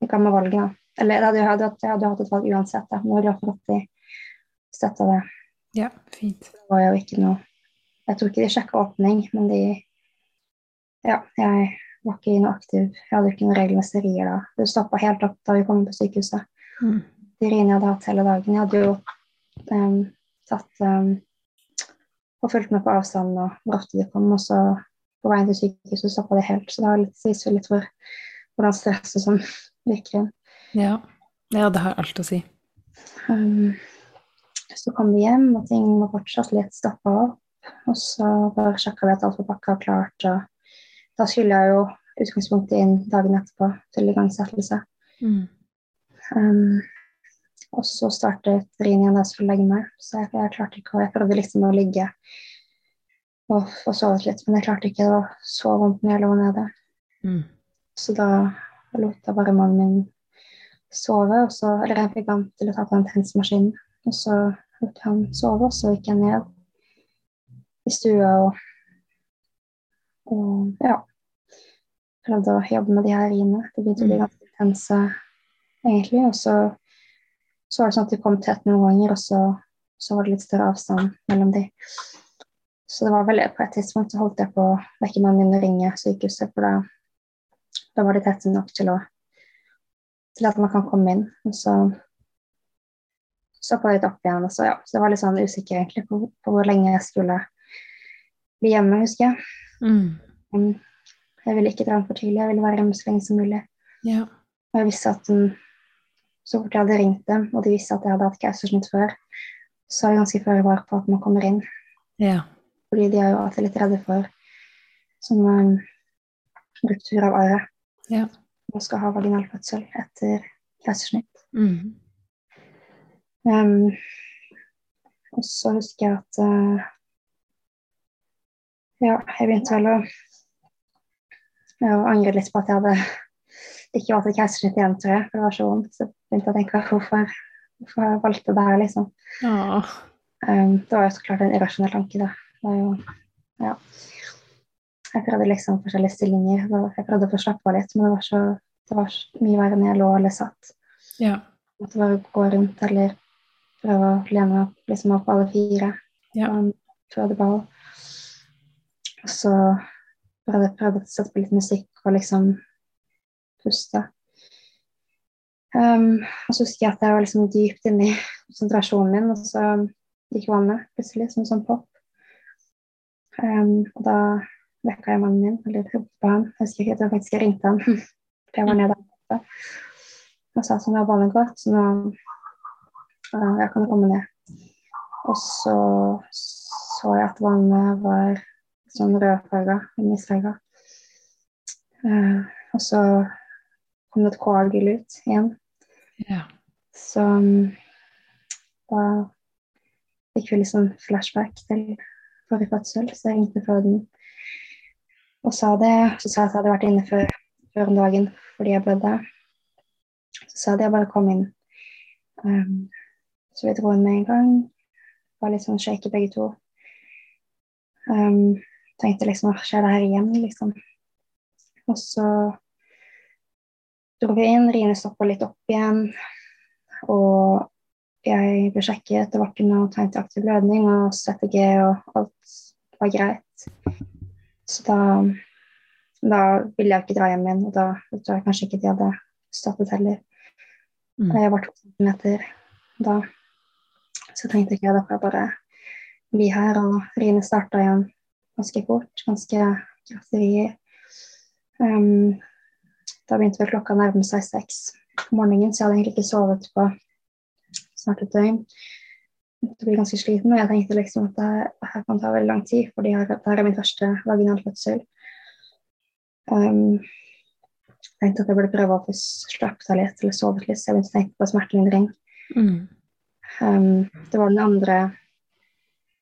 Jeg kan med valget, da. Eller jeg hadde, hadde, jeg hadde hatt et valg uansett, da. Men jeg var glad for at de støtta det. Ja, fint. Det var jo ikke noe Jeg tror ikke de sjekka åpning, men de Ja, jeg var ikke noe aktiv. Jeg hadde ikke noen regelmessige rier da. Det stoppa helt opp da vi kom på sykehuset. Mm. De riene jeg hadde hatt hele dagen. Jeg hadde jo um, tatt um, og fulgt med på avstanden og hvor ofte de kom. Og så på veien til sykehuset stoppa det helt. Så det har litt, viser litt hvor, hvordan stresset som virker inn. Ja. ja, det har alt å si. Um, så kom vi hjem, og ting var fortsatt litt stoppa opp. Og så bare sjekka vi at alt var pakka og klart. Og da skulle jeg jo utgangspunktet inn dagen etterpå til igangsettelse. Mm. Um, og så startet Rin igjen da jeg skulle legge meg, så jeg, jeg klarte ikke å Jeg prøvde liksom å ligge og få sovet litt, men jeg klarte ikke. Det var så vondt når jeg lå nede. Mm. Så da lot jeg bare mannen min sove, og så, eller jeg fikk han til å ta på den tensmaskinen. Og så lot han sove, og så gikk jeg ned i stua og, og ja, prøvde å jobbe med de her riene. Det begynte å bli ganske intense, egentlig. Og så, så var det sånn at de kom tett noen ganger, og så, så var det litt større avstand mellom de. Så det var vel på et tidspunkt så holdt jeg på å vekke mannen min og ringe sykehuset, for da, da var de tette nok til, å, til at man kan komme inn. Og så stoppa litt opp igjen. Og så, ja, så jeg var litt sånn usikker egentlig på, på hvor lenge jeg skulle bli hjemme, husker jeg. Mm. Jeg ville ikke dra den for tidlig, jeg ville være hjemme så lenge som mulig. Ja. Og jeg visste at den, så fort jeg hadde ringt dem, og de visste at jeg hadde hatt keisersnitt før, så er jeg ganske føre var på at man kommer inn. ja. Fordi de er jo alltid litt redde for sånn um, ruptur av arret. Ja. Man skal ha vaginal fødsel etter keisersnitt. Mm. Um, og så husker jeg at uh, Ja, jeg begynte vel å å angre litt på at jeg hadde ikke var til keisersnitt igjen, tror jeg. For det var så vondt. Så begynte jeg å tenke hvorfor, hvorfor jeg valgte det her, liksom. Ja. Um, det var jo så klart en irrasjonell tanke, da. Det var jo Ja. Jeg prøvde liksom forskjellige stillinger. Jeg prøvde å få slappe av litt, men det var så det var så mye verre når jeg lå eller satt. Ja. Jeg måtte bare gå rundt eller prøve å lene meg opp liksom opp alle fire. Ja. på en fødeball. Og så prøvde jeg å sette på litt musikk og liksom puste. Um, og så husker jeg at jeg var liksom dypt inni konsentrasjonen min, og så gikk vannet plutselig som sånn pop. Um, og da vekka jeg mannen min, eller ropte på han. Jeg husker ikke at jeg faktisk ringte han, jeg var nede der Og sa sånn, ja, vannet gått, så nå uh, jeg kan komme ned. Og så så jeg at vannet var sånn rødfarga, misfarga. Uh, og så kom det et koagul ut igjen. Ja. Så um, da fikk vi liksom flashback til forrige fødsel, så jeg ringte føden og sa det. Så sa jeg at jeg hadde vært inne før, før om dagen fordi jeg blødde. Så sa de jeg bare kom inn. Um, så vi dro inn med en gang. Var litt sånn shaky begge to. Um, tenkte liksom hva skjer det her igjen, liksom. Og så dro vi inn, Rine stoppa litt opp igjen. Og jeg ble sjekket, det var ikke noe tegn til aktiv blødning, og CTG og alt var greit. Så da, da ville jeg ikke dra hjem igjen, og da tror jeg kanskje ikke de hadde stoppet heller. Mm. Jeg var to centimeter da. Så tenkte ikke jeg da får jeg bare bli her, og Rine starta igjen ganske fort. Ganske kraftig. Um, da begynte vel klokka å nærme seg seks på morgenen, så jeg hadde egentlig ikke sovet på snart et døgn. Jeg ble ganske sliten, og jeg tenkte liksom at det her kan ta veldig lang tid, for det her er min første vaginalfødsel. Um, jeg tenkte at jeg burde prøve å få slappet av litt eller sovet litt, så jeg begynte å tenke på smertelindring. Mm. Um, det var den andre,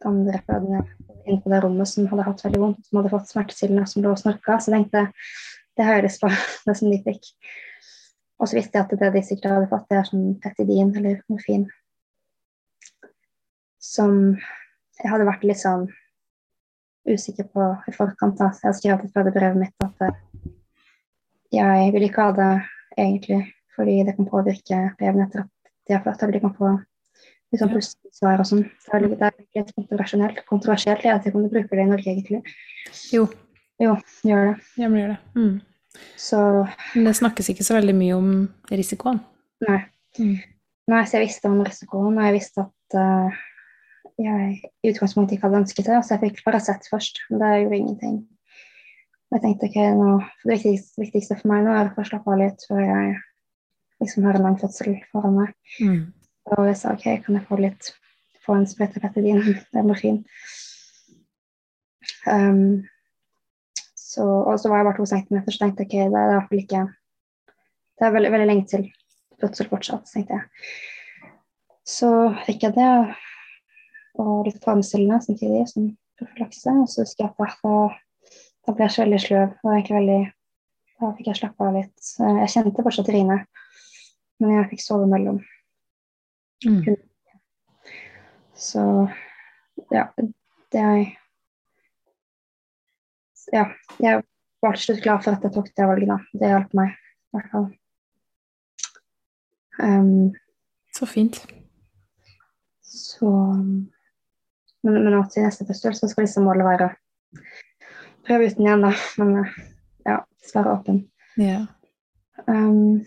andre fødende inne på det rommet som hadde hatt veldig vondt, som hadde fått smertestillende som lå og snorka, så jeg tenkte det høres på, det som de fikk. Og så visste jeg at det de sikkert hadde fått, det er sånn petidin eller morfin som jeg hadde vært litt sånn usikker på i forkant. Da. Så jeg har skrevet fra det brevet mitt at eh, jeg vil ikke ha det egentlig fordi det kan påvirke brevene etter at de har født, eller de kan få litt sånn plutselig og sånn. Det er litt kontroversielt. Kontroversielt er at jeg kunne bruke det i Norge, egentlig. Jo. Jo, gjør det. Ja, men gjør det. Mm. Så Men det snakkes ikke så veldig mye om risikoen? Nei. Mm. Nei, så jeg visste om risikoen, og jeg visste at uh, jeg i utgangspunktet ikke hadde ønsket det. Så jeg fikk Paracet først, men det gjorde ingenting. Jeg tenkte ok, nå, Det viktigste, viktigste, for meg nå er å få slappe av litt før jeg liksom har en lang fødsel foran meg. Mm. Og jeg sa ok, kan jeg få litt få en sprøyte petidin? Det er morfin. Um, så, og så var jeg bare to centimeter, så tenkte jeg ok, det er i hvert fall ikke Det er veldig, veldig lenge til fødsel fortsatt, tenkte jeg. Så fikk jeg det og litt tarmstillende samtidig som profylakse. Og så husker jeg at da, da ble jeg så veldig sløv. og egentlig veldig, Da fikk jeg slappe av litt. Jeg kjente fortsatt Rine, men jeg fikk sove mellom. Mm. Så ja, det er Ja, jeg var til slutt glad for at jeg tok det valget, da. Det hjalp meg i hvert fall. Um, så fint. Så men, men at i neste så skal liksom målet være å prøve uten igjen, da. Men ja, være åpen. Yeah. Um,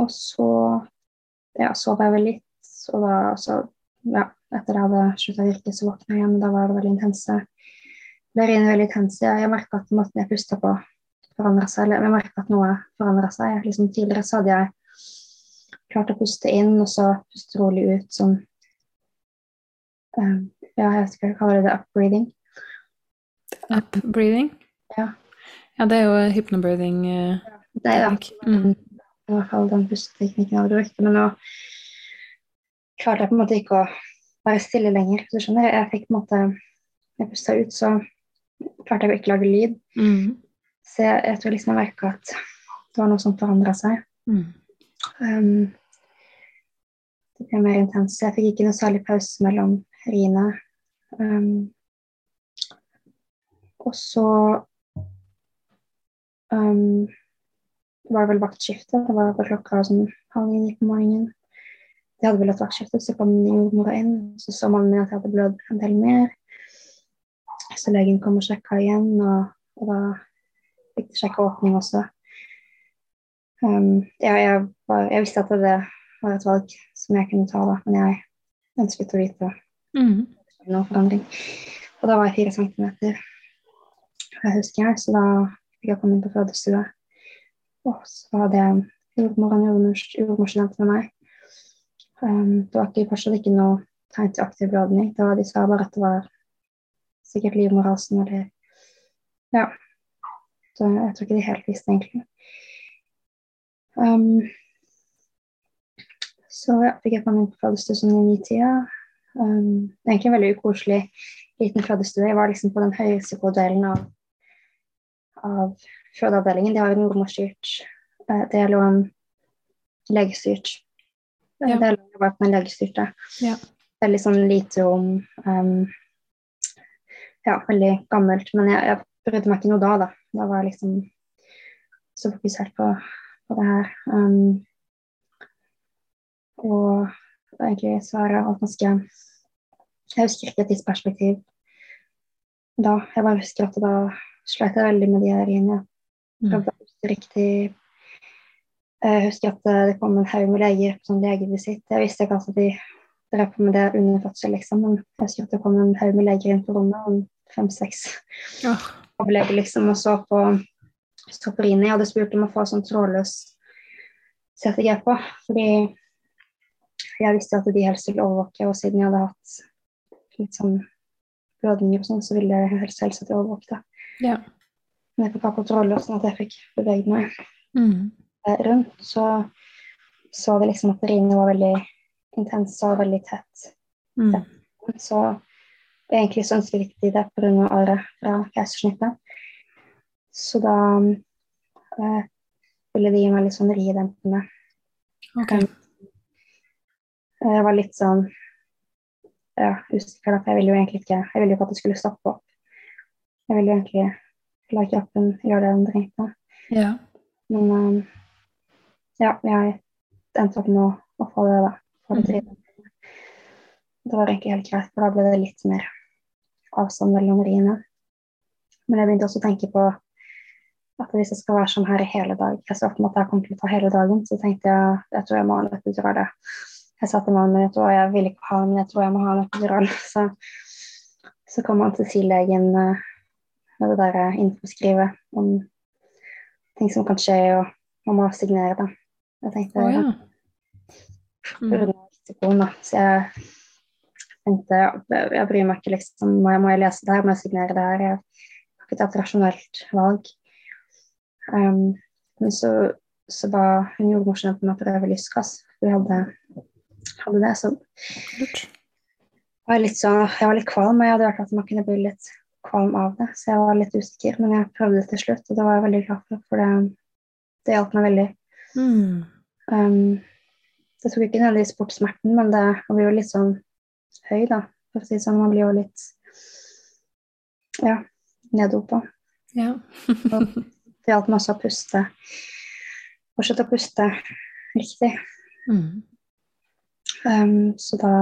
og så ja, sov jeg vel litt, og da så, ja, etter jeg hadde slutta å virke, så våkna jeg igjen. Da var det veldig intense. Ble veldig intense. Jeg merka at måten jeg pusta på, forandra seg. Eller jeg merka at noe forandra seg. Liksom, tidligere så hadde jeg klart å puste inn, og så puste rolig ut. sånn um, ja, jeg vet ikke hva jeg kaller det. Upbreathing. Upbreathing? Ja. ja, det er jo hypnobreathing. Uh, det er det. Mm. i hvert fall den pusteteknikken jeg hadde brukt. Men nå klarte jeg på en måte ikke å være stille lenger. Du skjønner, jeg fikk på en måte Jeg pusta ut, så klarte jeg ikke lage lyd. Mm. Så jeg, jeg, tror liksom jeg merka at det var noe som forandra seg. Mm. Um, det ble mer intenst. Jeg fikk ikke noe særlig pause mellom riene. Um, og så um, var det vel vaktskifte. Det var på klokka sånn halv ni på morgenen. De hadde vel et vaktskifte, så kom jordmora inn. Så så mannen min at jeg hadde blødd en del mer. Så legen kom og sjekka igjen, og, og da fikk de sjekka åpning også. Um, ja, jeg, var, jeg, visste at det var et valg som jeg kunne ta, da, men jeg ønsket å vite Mm. Noen forandring. Og da var jeg fire centimeter. Jeg husker jeg, så da fikk jeg komme inn på fødestue. Og så hadde jeg jordmor og jordmorstudent med meg. Um, det var ikke, fortsatt ikke noe tegn til aktiv blødning. Det var de sa bare at det var sikkert livmorhalsen eller Ja. Så jeg tror ikke de helt visste, egentlig. Um, så ja, fikk jeg inn på fødestue sånn i ni-tida. Um, det er egentlig en veldig ukoselig liten fødestue. Jeg var liksom på den høyrisikodelen av, av fødeavdelingen. De har jo jordmorstyrt Det lå en legestyrt. Ja. Det bare på den legestyrte. Ja. Veldig sånn lite rom. Um, ja, veldig gammelt. Men jeg, jeg brydde meg ikke noe da, da. Da var jeg liksom så fokusert på, på det her. Um, og egentlig svaret alt ganske Jeg husker ikke et tidsperspektiv da. Jeg bare husker at da slet jeg veldig med de her prøvde å huske riktig. Jeg husker at det kom en haug med leger på sånn legevisitt. Jeg visste ikke at de drev på med det under fødsel, liksom. Men jeg husker at det kom en haug med leger inn på rommet, om fem-seks ja. overleger, liksom, og så på, så på Rine. Jeg hadde spurt om å få sånn trådløs CTG på, fordi jeg visste at de helst ville overvåke, og siden jeg hadde hatt litt sånn blødninger og sånn, så ville jeg helst helst at jeg overvåkte. Ja. Men jeg fikk ha kontroll, sånn at jeg fikk beveget meg Mm. rundt. Så så vi liksom at riene var veldig intense og veldig tett. Mm. Så egentlig sånn ikke de det pga. arret fra keisersnittet. Så da øh, ville de gi meg litt sånn ridempende. Okay. Jeg var litt sånn ja, usikker, da, for jeg ville jo egentlig ikke Jeg ville jo ikke at det skulle stoppe opp. Jeg ville jo egentlig la kroppen gjøre det den trengte. Ja. Men eh, ja, jeg endte opp med å, få det, da. Få det Mhm. Det var egentlig helt greit, for da ble det litt mer avstand mellom riene. Men jeg begynte også å tenke på at hvis jeg skal være sånn her i hele dag Jeg så for meg at jeg kommer til å ta hele dagen, så tenkte jeg jeg tror jeg må ha en epidural. det. Jeg sa til mannen min at jeg vil ikke ha men jeg tror jeg må ha en epidural. Så, så kom han til si-legen eh, med det der eh, infoskrivet om ting som kan skje, og man må signere, da. Jeg tenkte oh, ja. Mm. risikoen, da. Så jeg tenkte jeg bryr meg ikke, liksom. Må jeg, må jeg lese det her? Må jeg signere det her? Jeg har ikke tatt rasjonelt valg. Um, men så, så ba hun jordmorstudenten meg å prøve lystgass. Vi hadde, hadde det, så var jeg litt så Jeg var litt kvalm, og jeg hadde hørt at man kunne bli litt kvalm av det, så jeg var litt usikker. Men jeg prøvde det til slutt, og det var jeg veldig glad for, for det, det hjalp meg veldig. Mm. Um, det tok ikke nødvendigvis bort smerten, men det, var jo litt sånn høy, da. For å si sånn. Man blir jo litt ja, neddopa. Ja. Det hjalp meg også å puste. Fortsette å puste riktig. Mm. Um, så da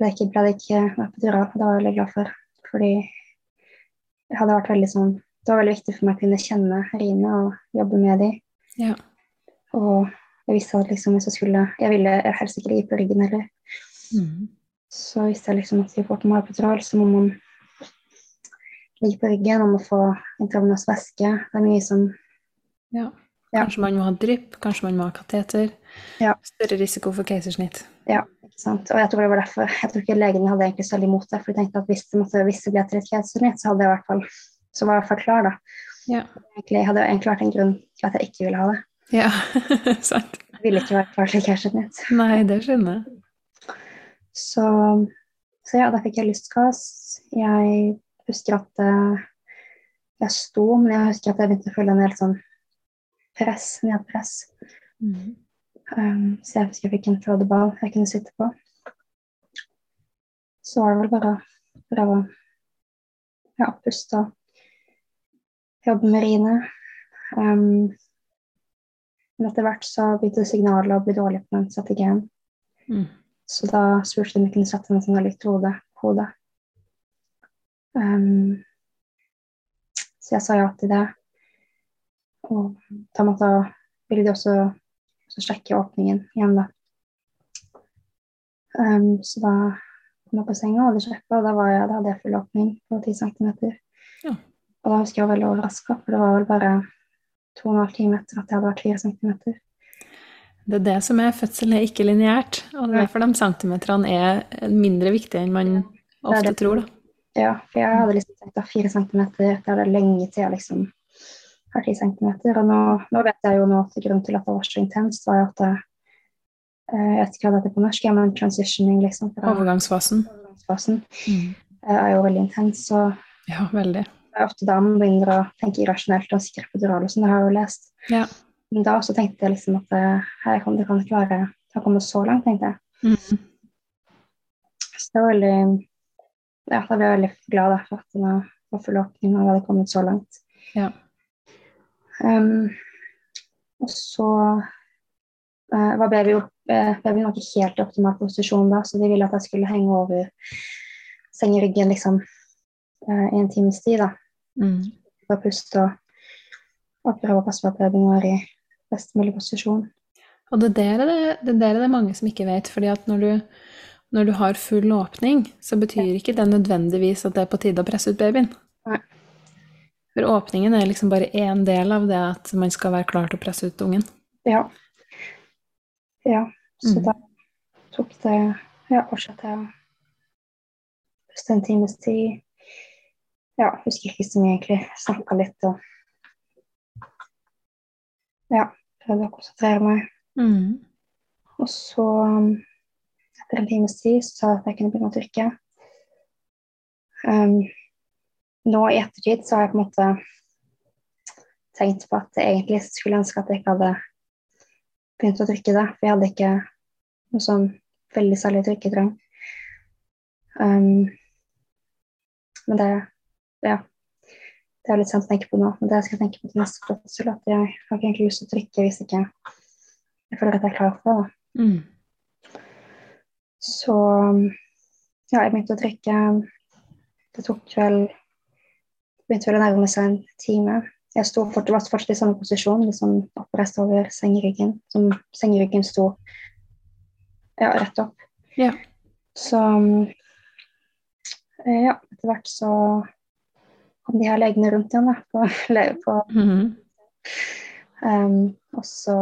ble det ikke, ble det ikke epidural. Det var jeg veldig glad for. Fordi det hadde vært veldig sånn Det var veldig viktig for meg å kunne kjenne riene og jobbe med dem. Ja. Og jeg visste at liksom hvis jeg skulle Jeg ville helst ikke gi på ryggen heller. Mm. Så visste jeg liksom at får forhold til epidural, så må man ligge på ryggen, og må få intravenøs væske. Det er mye som ja. Ja. Kanskje man må ha drypp, kanskje man må ha kateter. Ja. Større risiko for keisersnitt. Ja, sant. Og jeg tror det var derfor Jeg tror ikke legene hadde egentlig så veldig imot det. For de tenkte at hvis det, måtte, hvis det ble til et keisersnitt, så hadde jeg i hvert fall så var jeg i hvert fall klar, da. Ja. Egentlig hadde jeg egentlig vært en grunn til at jeg ikke ville ha det. Ja, sant. Jeg ville ikke vært klar til keisersnitt. Nei, det skjønner jeg. Så, så ja, da fikk jeg lystgass. Jeg husker at eh, jeg sto, men jeg husker at jeg begynte å føle en helt sånn press, nedpress. Mm. Um, så jeg husker jeg fikk en flådeball jeg kunne sitte på. Så var det vel bare å prøve å ja, puste og jobbe med riene. Um, men etter hvert så begynte signalet å bli dårlig på den strategien. Mm. Så da spurte de om jeg kunne sette en sånn elektrode på hodet. Um, så jeg sa ja til det. Og da måtte, ville de også, også sjekke åpningen igjen, da. Um, så da kom jeg på senga og hadde sjekka, og da, var jeg, da hadde jeg full åpning på 10 cm. Ja. Og da husker jeg var veldig overraska, for det var vel bare to og en halv time etter at jeg hadde vært 4 cm. Det er det som er fødselen er ikke lineært, og det er derfor de centimeterne er mindre viktige enn man ofte det. tror. Da. Ja, for jeg hadde liksom tenkt at fire centimeter, det er det lenge til jeg liksom har ti centimeter. Og nå, nå vet jeg jo nå at grunnen til at det var så intenst, var jo at det, eh, jeg vet ikke hva det heter på norsk, ja, men transitioning, liksom. Fra Overgangsfasen. overgangsfasen Mm. eh, er jo veldig intens. Så Ja, veldig. det er ofte da man begynner å tenke irrasjonelt og sikre på dural og sånn, det har jeg jo lest. Ja. Men da også tenkte jeg liksom at eh, her kan det kan ikke være det har kommet så langt, tenkte jeg. Mm. Så det var veldig Ja, da ble jeg veldig glad for at det var var full åpning og det hadde kommet så langt. Ja. Um, og så uh, var baby, uh, eh, babyen var ikke helt i optimal posisjon da, så de ville at jeg skulle henge over sengeryggen liksom uh, i en times tid. da, Mm. for å puste og, og prøve å passe på at babyen var i best mulig posisjon. Og det der er det, det der er det mange som ikke vet, fordi at når du, når du har full åpning, så betyr ikke det nødvendigvis at det er på tide å presse ut babyen. Nei. For åpningen er liksom bare én del av det at man skal være klar til å presse ut ungen. Ja. Ja, så mm. da tok det Ja, fortsatte jeg å en times tid. Ja, husker ikke så mye, egentlig. Snakka litt og Ja, prøvde å konsentrere meg. Mm. Og så, um, etter en times tid, så sa jeg at jeg kunne begynne å trykke. Um, nå i ettertid så har jeg på en måte tenkt på at jeg egentlig skulle ønske at jeg ikke hadde begynt å trykke det, for jeg hadde ikke noe sånn veldig særlig trykketrang. Um, men det ja, det er litt sent å tenke på nå, men det skal jeg tenke på til neste fødsel. At jeg har ikke egentlig lyst til å trykke hvis ikke jeg føler at jeg er klar for det. Mm. Så ja, jeg begynte å trykke. Det tok vel begynte vel å nærme seg en time. Jeg sto fort, var fortsatt i samme posisjon, liksom oppreist over sengeryggen. Som sengeryggen sto ja, rett opp. Ja. Så eh, ja, etter hvert så de her legene rundt igjen da, på, på. på -hmm. um, Og så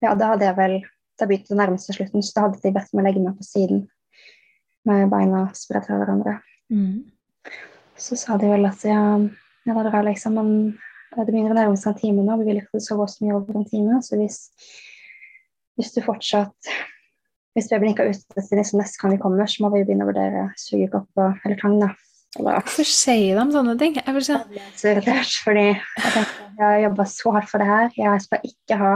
Ja, da hadde jeg vel Da begynte det nærmest til slutten, så da hadde de bedt meg legge meg på siden med beina spredt fra hverandre. Mm. Så sa de vel at ja, ja da bra, liksom, men det begynner å nærme seg en time nå. Vi vil ikke sove så mye over en time. Så hvis, hvis du fortsatt Hvis babyen ikke er ute til liksom neste gang vi kommer, så må vi begynne å vurdere sugekopp og- eller tang. da. Og Hvorfor sier de sånne ting? Jeg vil si, ble så irritert, fordi jeg har jobba så hardt for det her. Jeg skal ikke ha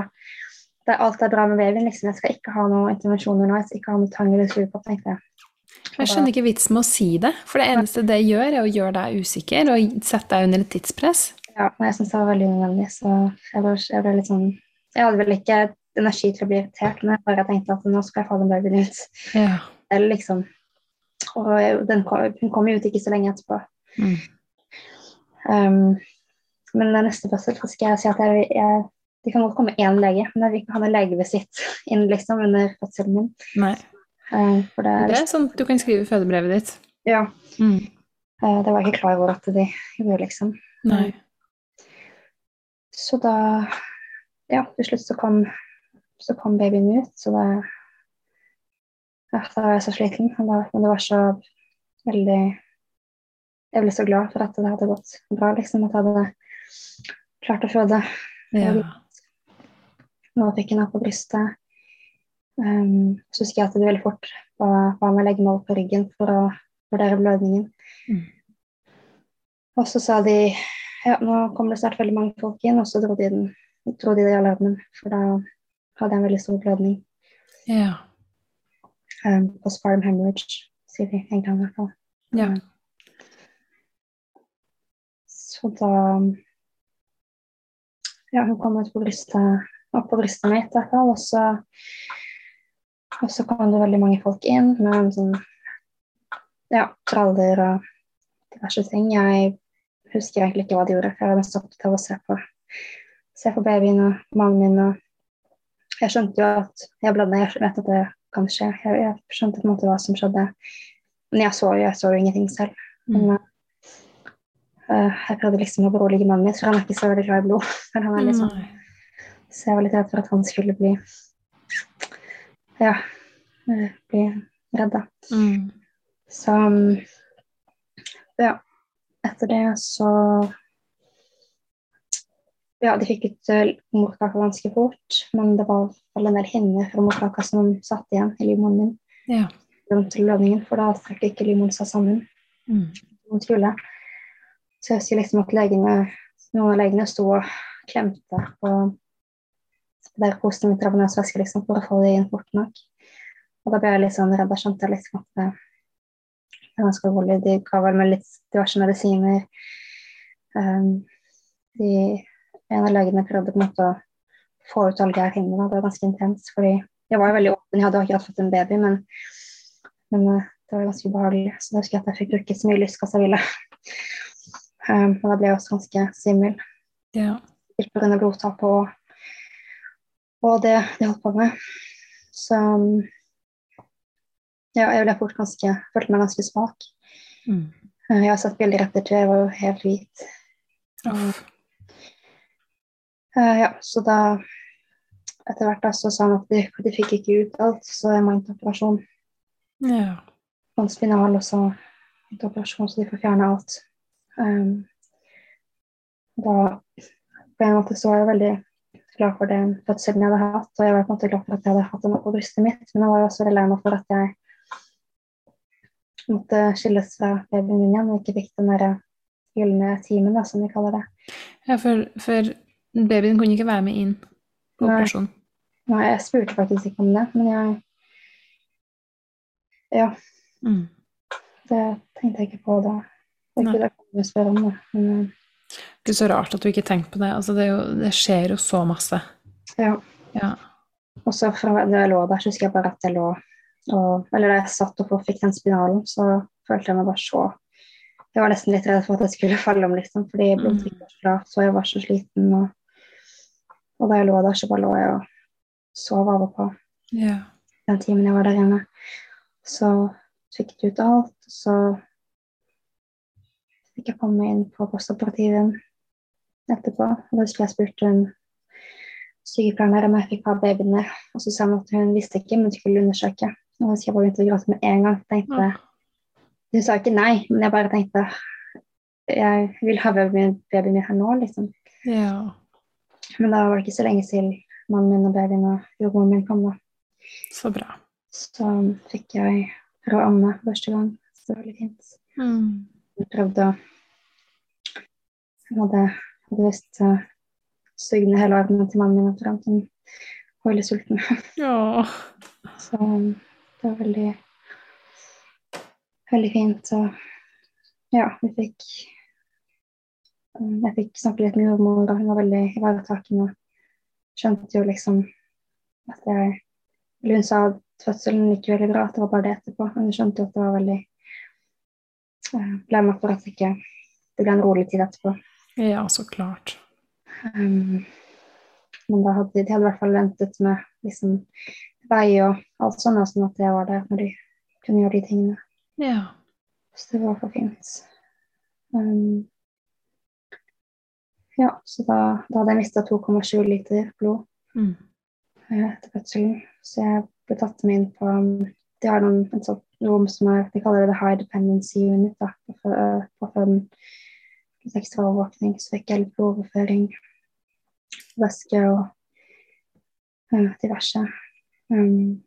det er Alt er bra med babyen, liksom. Jeg skal ikke ha noen intervensjoner nå. Jeg skal ikke ha noe tang eller sugekopp, tenkte jeg. jeg skjønner ikke vitsen med å si det, for det eneste det gjør, er å gjøre deg usikker og sette deg under et tidspress. Ja, men jeg syns det var veldig unødvendig, så jeg ble, jeg ble litt sånn Jeg hadde vel ikke energi til å bli irritert, men jeg bare tenkte at nå skal jeg få den babyen ut. Ja. Eller liksom Og den kom, hun kom jo ut ikke så lenge etterpå. Mm. Um, men den neste fødsel skal jeg si at jeg, jeg Det kan godt komme én lege, men jeg vil ikke ha noen legevisitt inn liksom under fødselen min. Nei. Uh, det er Det er sånn du kan skrive fødebrevet ditt. Ja, Mm. uh, det var jeg ikke klar over at de gjorde, liksom. Nei. Så da Ja, til slutt så kom, så kom babyen ut, så da ja, Da var jeg så sliten. men det var så veldig Jeg ble så glad for at det hadde gått bra, liksom. At jeg hadde klart å føde. Ja. Nå fikk jeg noe på brystet. Um, så husker jeg at det veldig fort var med å legge meg over på ryggen for å vurdere blødningen. Mm. Og så sa de ja, nå kommer det snart veldig mange folk inn, og så dro de, den, dro de det i alarmen, for da hadde jeg en veldig stor blødning. Ja. Um, postpartum hemorrhage, sier de en gang i hvert fall. Ja. Så da Ja, hun kom ut på brystet, opp på brystet mitt, i hvert fall. Og så, og så kom det veldig mange folk inn med sånn ja, traller og diverse ting. Jeg husker egentlig ikke hva de gjorde, for jeg var mest opptatt av å se på, se på babyen og mannen min. Og jeg skjønte jo at jeg blødde, jeg vet at det kan skje. Jeg, jeg skjønte på en måte hva som skjedde. Men jeg så jo, jeg så jo ingenting selv. Men, uh, jeg prøvde liksom å berolige mannen min, for han er ikke så veldig glad i blod. Liksom, så jeg var litt redd for at han skulle bli ja, eh, bli redd, da. Mm. Så um, ja, etter det så Ja, de fikk ut uh, morkaka ganske fort, men det var vel en del hinner fra morkaka som satt igjen i livmoren min Ja. til for da trakk ikke livmoren seg sammen. Mm. Så jeg husker liksom at legene, noen av legene sto og klemte på der posen mitt travenøs væske liksom, for å få det inn fort nok. Og da ble jeg litt sånn redd. Da skjønte jeg liksom at det, det var ganske alvorlig. De ga vel med litt diverse medisiner. Um, de, en av legene prøvde på en måte å få ut alle de her hinnene. Det var ganske intenst, fordi jeg var jo veldig åpen. Jeg hadde akkurat fått en baby, men, men uh, det var ganske ubehagelig. Så da husker jeg at jeg fikk bruke så mye lystgass jeg ville. Um, men da ble jeg også ganske svimmel. Ja. Pga. blodtap og, og det de holdt på med. Så um, ja, jeg ble fort ganske Følte meg ganske svak. Mm. Uh, jeg har sett bilder ettertid, jeg var jo helt hvit. Uff. Uh, ja, så da etter hvert da, så sa han at de, de fikk ikke ut alt, så jeg må inn til operasjon. Ja. Og spinal, og så inn til operasjon, så de får fjerne alt. Um, da på en måte så var jeg veldig glad for den fødselen jeg hadde hatt, og jeg var på en måte glad for at jeg hadde hatt den på brystet mitt, men jeg var også veldig lei meg for at jeg måtte skilles fra babyen min igjen og ikke fikk den der gylne timen, da, som vi kaller det. Ja, for, for babyen kunne ikke være med inn på Nei. operasjon? Nei, jeg spurte faktisk ikke om det, men jeg Ja, Mm. det tenkte jeg ikke på da. Det er ikke det jeg kunne spørre om, da. Men er ikke så rart at du ikke tenkte på det. Altså, det, jo, det skjer jo så masse. ja. Ja. Og så fra da jeg lå der, så husker jeg bare at jeg lå og Eller da jeg satt opp og fikk den spinalen, så følte jeg meg bare så Jeg var nesten litt redd for at jeg skulle falle om, liksom, fordi blodtrykket var så lavt, og jeg var så sliten. Og, og da jeg lå der, så bare lå jeg og sov av og på ja. den timen jeg var der inne. Så fikk de ut alt, så fikk jeg komme inn på postoperativen etterpå. Og da husker jeg spurte en sykepleier om jeg fikk ha babyen med. og så sa hun at hun visste ikke, men skulle undersøke. Og så jeg bare begynte å gråte med en gang. Tenkte, Hun sa ikke nei, men jeg bare tenkte jeg vil ha babyen min her nå, liksom. ja. Men da var det ikke så lenge til mannen min og babyen og jordmoren min kom, da. Så bra. Så fikk jeg rå amme første gang. Så det var veldig fint. Mm. Jeg prøvde å Jeg hadde, hadde visst uh, sugd ned hele armen til mannen min etter at han var veldig sulten. Ja. Så det var veldig veldig fint. Og ja, vi fikk um, Jeg fikk snakke litt med jordmor, og hun var veldig ivaretakende. Skjønte jo liksom at jeg Eller hun sa at fødselen gikk veldig bra, at det var bare det etterpå. Men hun skjønte jo at det var veldig Ble med for at det ikke det ble en rolig tid etterpå. ja, så klart. Um, men da hadde de, de hadde i hvert fall ventet med liksom, vei og alt sånt, sånn at jeg var der når de kunne gjøre de tingene. Ja. Så det var for fint. Um, ja, så da, da hadde jeg mista 2,7 liter blod Mm. eh, etter fødselen. Så jeg ble tatt med inn på um, De har noen, en sånn rom som er De kaller det the high dependency unit da, på, på føden. Litt ekstra overvåkning. Så fikk jeg litt blodoverføring, væske og uh, diverse. Um,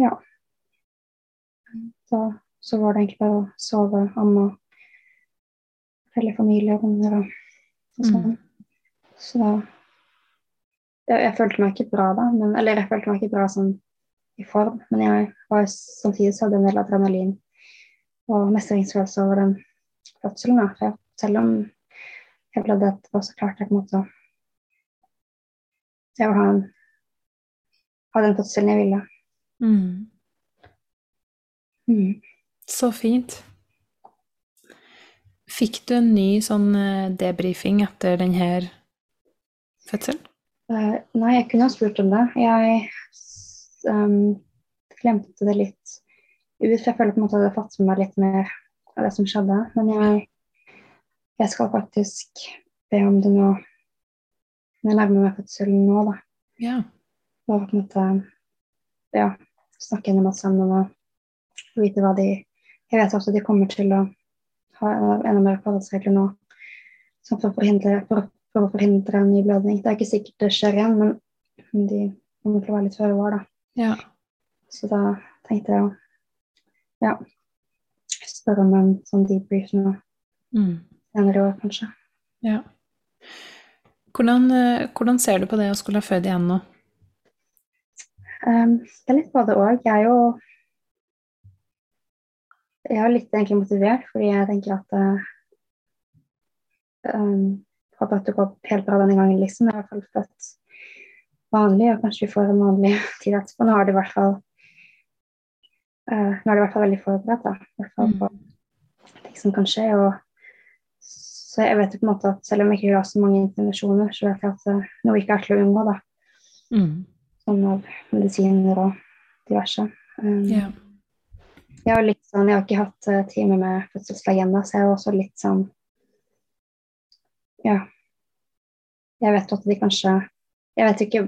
ja. Da, så var det egentlig bare å sove, amme, fortelle familie og venner og, og sånn. Mm. Så da jeg, jeg følte meg ikke bra da, men, eller jeg følte meg ikke bra sånn i form, men jeg var samtidig så hadde en del adrenalin og mestringsfølelse over den fødselen. da. For jeg, selv om jeg blødde etterpå, så klarte jeg på en måte å jeg vil ha, en, ha den fødselen jeg ville. Mm. Mm. Så fint. Fikk du en ny sånn eh, debrifing etter denne fødselen? Uh, nei, jeg kunne ha spurt om det. Jeg um, glemte det litt ut, jeg føler på en måte at jeg hadde fått med meg litt mer av det som skjedde. Men jeg, jeg skal faktisk be om det nå når jeg nærmer meg fødselen nå, da. Ja. Og på en måte ja, snakke med alt sammen og vite hva de Jeg vet også at de kommer til å ha enda mer forholdsregler nå som for, å forhindre, for, for å forhindre en ny blødning. Det er ikke sikkert det skjer igjen, men de kommer til å være litt føre var, da. Ja. Så da tenkte jeg å ja, spørre om en sånn debrief nå Mm. senere i år, kanskje. ja. Hvordan, eh, hvordan ser du på det å skulle ha født igjen nå? Um, det er litt både òg. Jeg er jo Jeg er litt egentlig motivert, fordi jeg tenker at uh, um, Håper at det går helt bra denne gangen, liksom. Jeg har i hvert fall født vanlig, og kanskje vi får en vanlig tid etterpå. Nå har det i hvert fall uh, Nå er det i hvert fall veldig forberedt, da. I hvert fall på ting som kan skje. og så jeg vet jo på en måte at selv om jeg ikke har så mange intervensjoner, så vet jeg at uh, noe ikke er til å unngå, da. Mm. Sånn av medisiner og diverse. Um, Ja. Jeg litt sånn, jeg har ikke hatt uh, time med fødselslege ennå, så jeg er også litt sånn Ja. Jeg vet at de kanskje Jeg vet ikke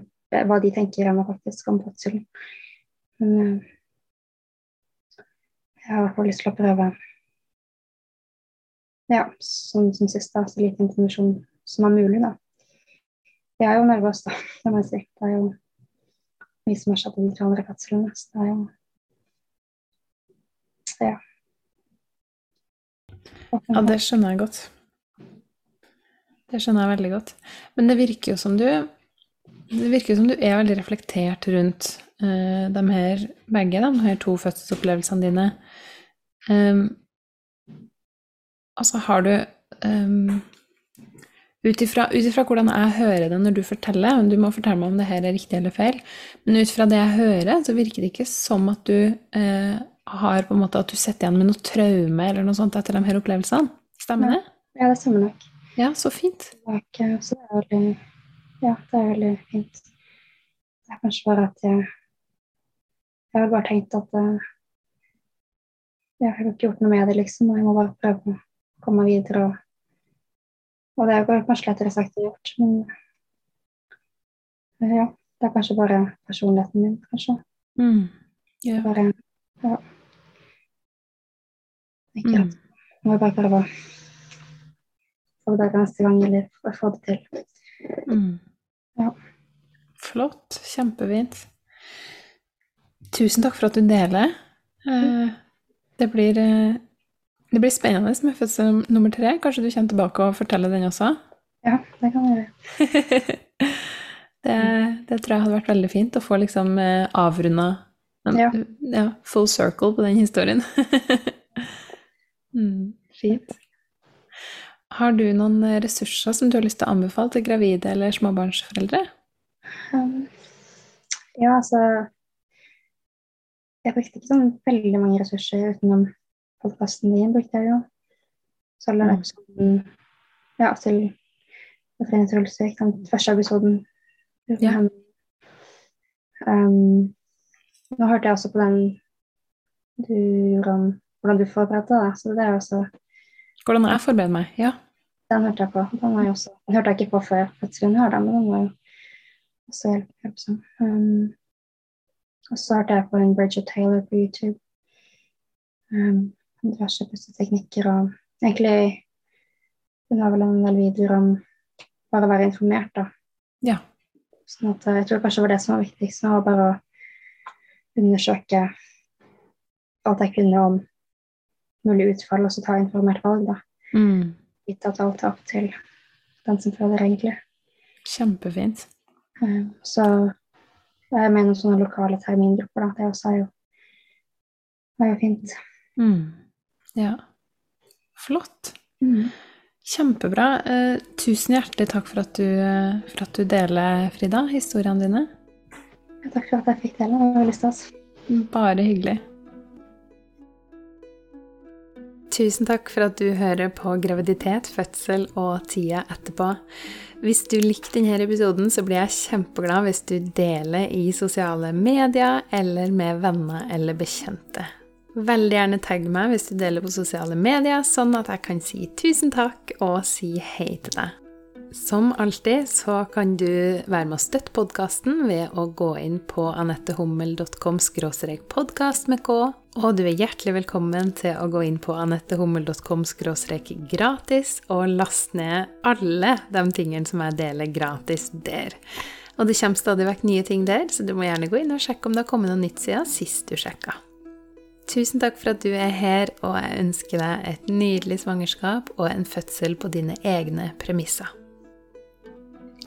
hva de tenker om faktisk, om fødselen. Men eh, jeg har i hvert fall lyst til å prøve ja, som, som sist, da, så lite informasjon som er mulig, da. Jeg er jo nervøs, da, det må jeg si. Det er jo mye som har skjedd i de andre fødslene. Så det er jo Ja. Ja, det skjønner jeg godt. Det skjønner jeg veldig godt. Men det virker jo som du det virker som du er veldig reflektert rundt uh, de her begge, de her to fødselsopplevelsene dine. Um, altså, har du um, Ut ifra hvordan jeg hører det når du forteller, du må fortelle meg om det her er riktig eller feil, men ut fra det jeg hører, så virker det ikke som at du uh, har på en måte at du sitter igjen med noe traume eller noe sånt etter de her opplevelsene. Stemmer det? Ja, det stemmer nok. Ja, så fint. Så det er veldig, ja, det er veldig fint. Det er kanskje bare at jeg Jeg har bare tenkt at uh, jeg har ikke gjort noe med det, liksom. Og jeg må bare prøve å komme meg videre. Og, og det er kanskje lettere sagt enn gjort, men ja. Det er kanskje bare personligheten min, kanskje. Mm. Yeah. Bare, ja. Ikke mm. at Må bare prøve å få det neste gang, eller få det til. Mm. Ja. Flott. Kjempefint. Tusen takk for at du deler. Eh, det blir, eh, det blir spennende med fødsel nummer tre. Kanskje du kommer tilbake og forteller den også? Ja, det kan jeg gjøre. det, det, tror jeg hadde vært veldig fint å få liksom eh, avrunda ja. ja. full circle på den historien. mm, fint. Har du noen ressurser som du har lyst til å anbefale til gravide eller småbarnsforeldre? Um, ja, altså Jeg brukte ikke sånn veldig mange ressurser utenom podkasten din. brukte jeg jo. Så alle mm. episoden ja, til Befriende Trulsvik, den første episoden. Ja. Um, nå hørte jeg også på den du gjorde om hvordan du forberedte deg, så det er også hvordan jeg forbereder meg, ja. Den hørte jeg på. Den, var også, den hørte jeg ikke på før fødselen, men den var jo også hjelpsom. Um, og så hørte jeg på en Bridget Taylor på YouTube. Um, diverse pusteteknikker og egentlig Hun har vel en del videoer om bare å være informert, da. Ja. Sånn at jeg tror kanskje det var det som var viktigst, var bare å undersøke alt jeg kunne om mulig utfall, og så ta informert valg, da. Mm. Vite at alt er opp til den som føler egentlig. Kjempefint. Um, så jeg mener sånne lokale termingrupper, da. Det også er jo, er jo fint. Mm. Ja. Flott. Mm. Kjempebra. Eh, tusen hjertelig takk for at, du, eh, for at du deler, Frida, historiene dine. Takk for at jeg fikk dele. Det var veldig stas. Bare hyggelig. Tusen takk for at du hører på graviditet, fødsel og tida etterpå. Hvis du likte denne episoden, så blir jeg kjempeglad hvis du deler i sosiale medier eller med venner eller bekjente. Veldig gjerne tagg meg hvis du deler på sosiale medier, sånn at jeg kan si tusen takk og si hei til deg. Som alltid så kan du være med å støtte podkasten ved å gå inn på anettehummel.com podkast med K, og du er hjertelig velkommen til å gå inn på anettehummel.com gratis og laste ned alle de tingene som jeg deler gratis der. Og det kommer stadig vekk nye ting der, så du må gjerne gå inn og sjekke om det har kommet noe nytt siden sist du sjekka. Tusen takk for at du er her, og jeg ønsker deg et nydelig svangerskap og en fødsel på dine egne premisser.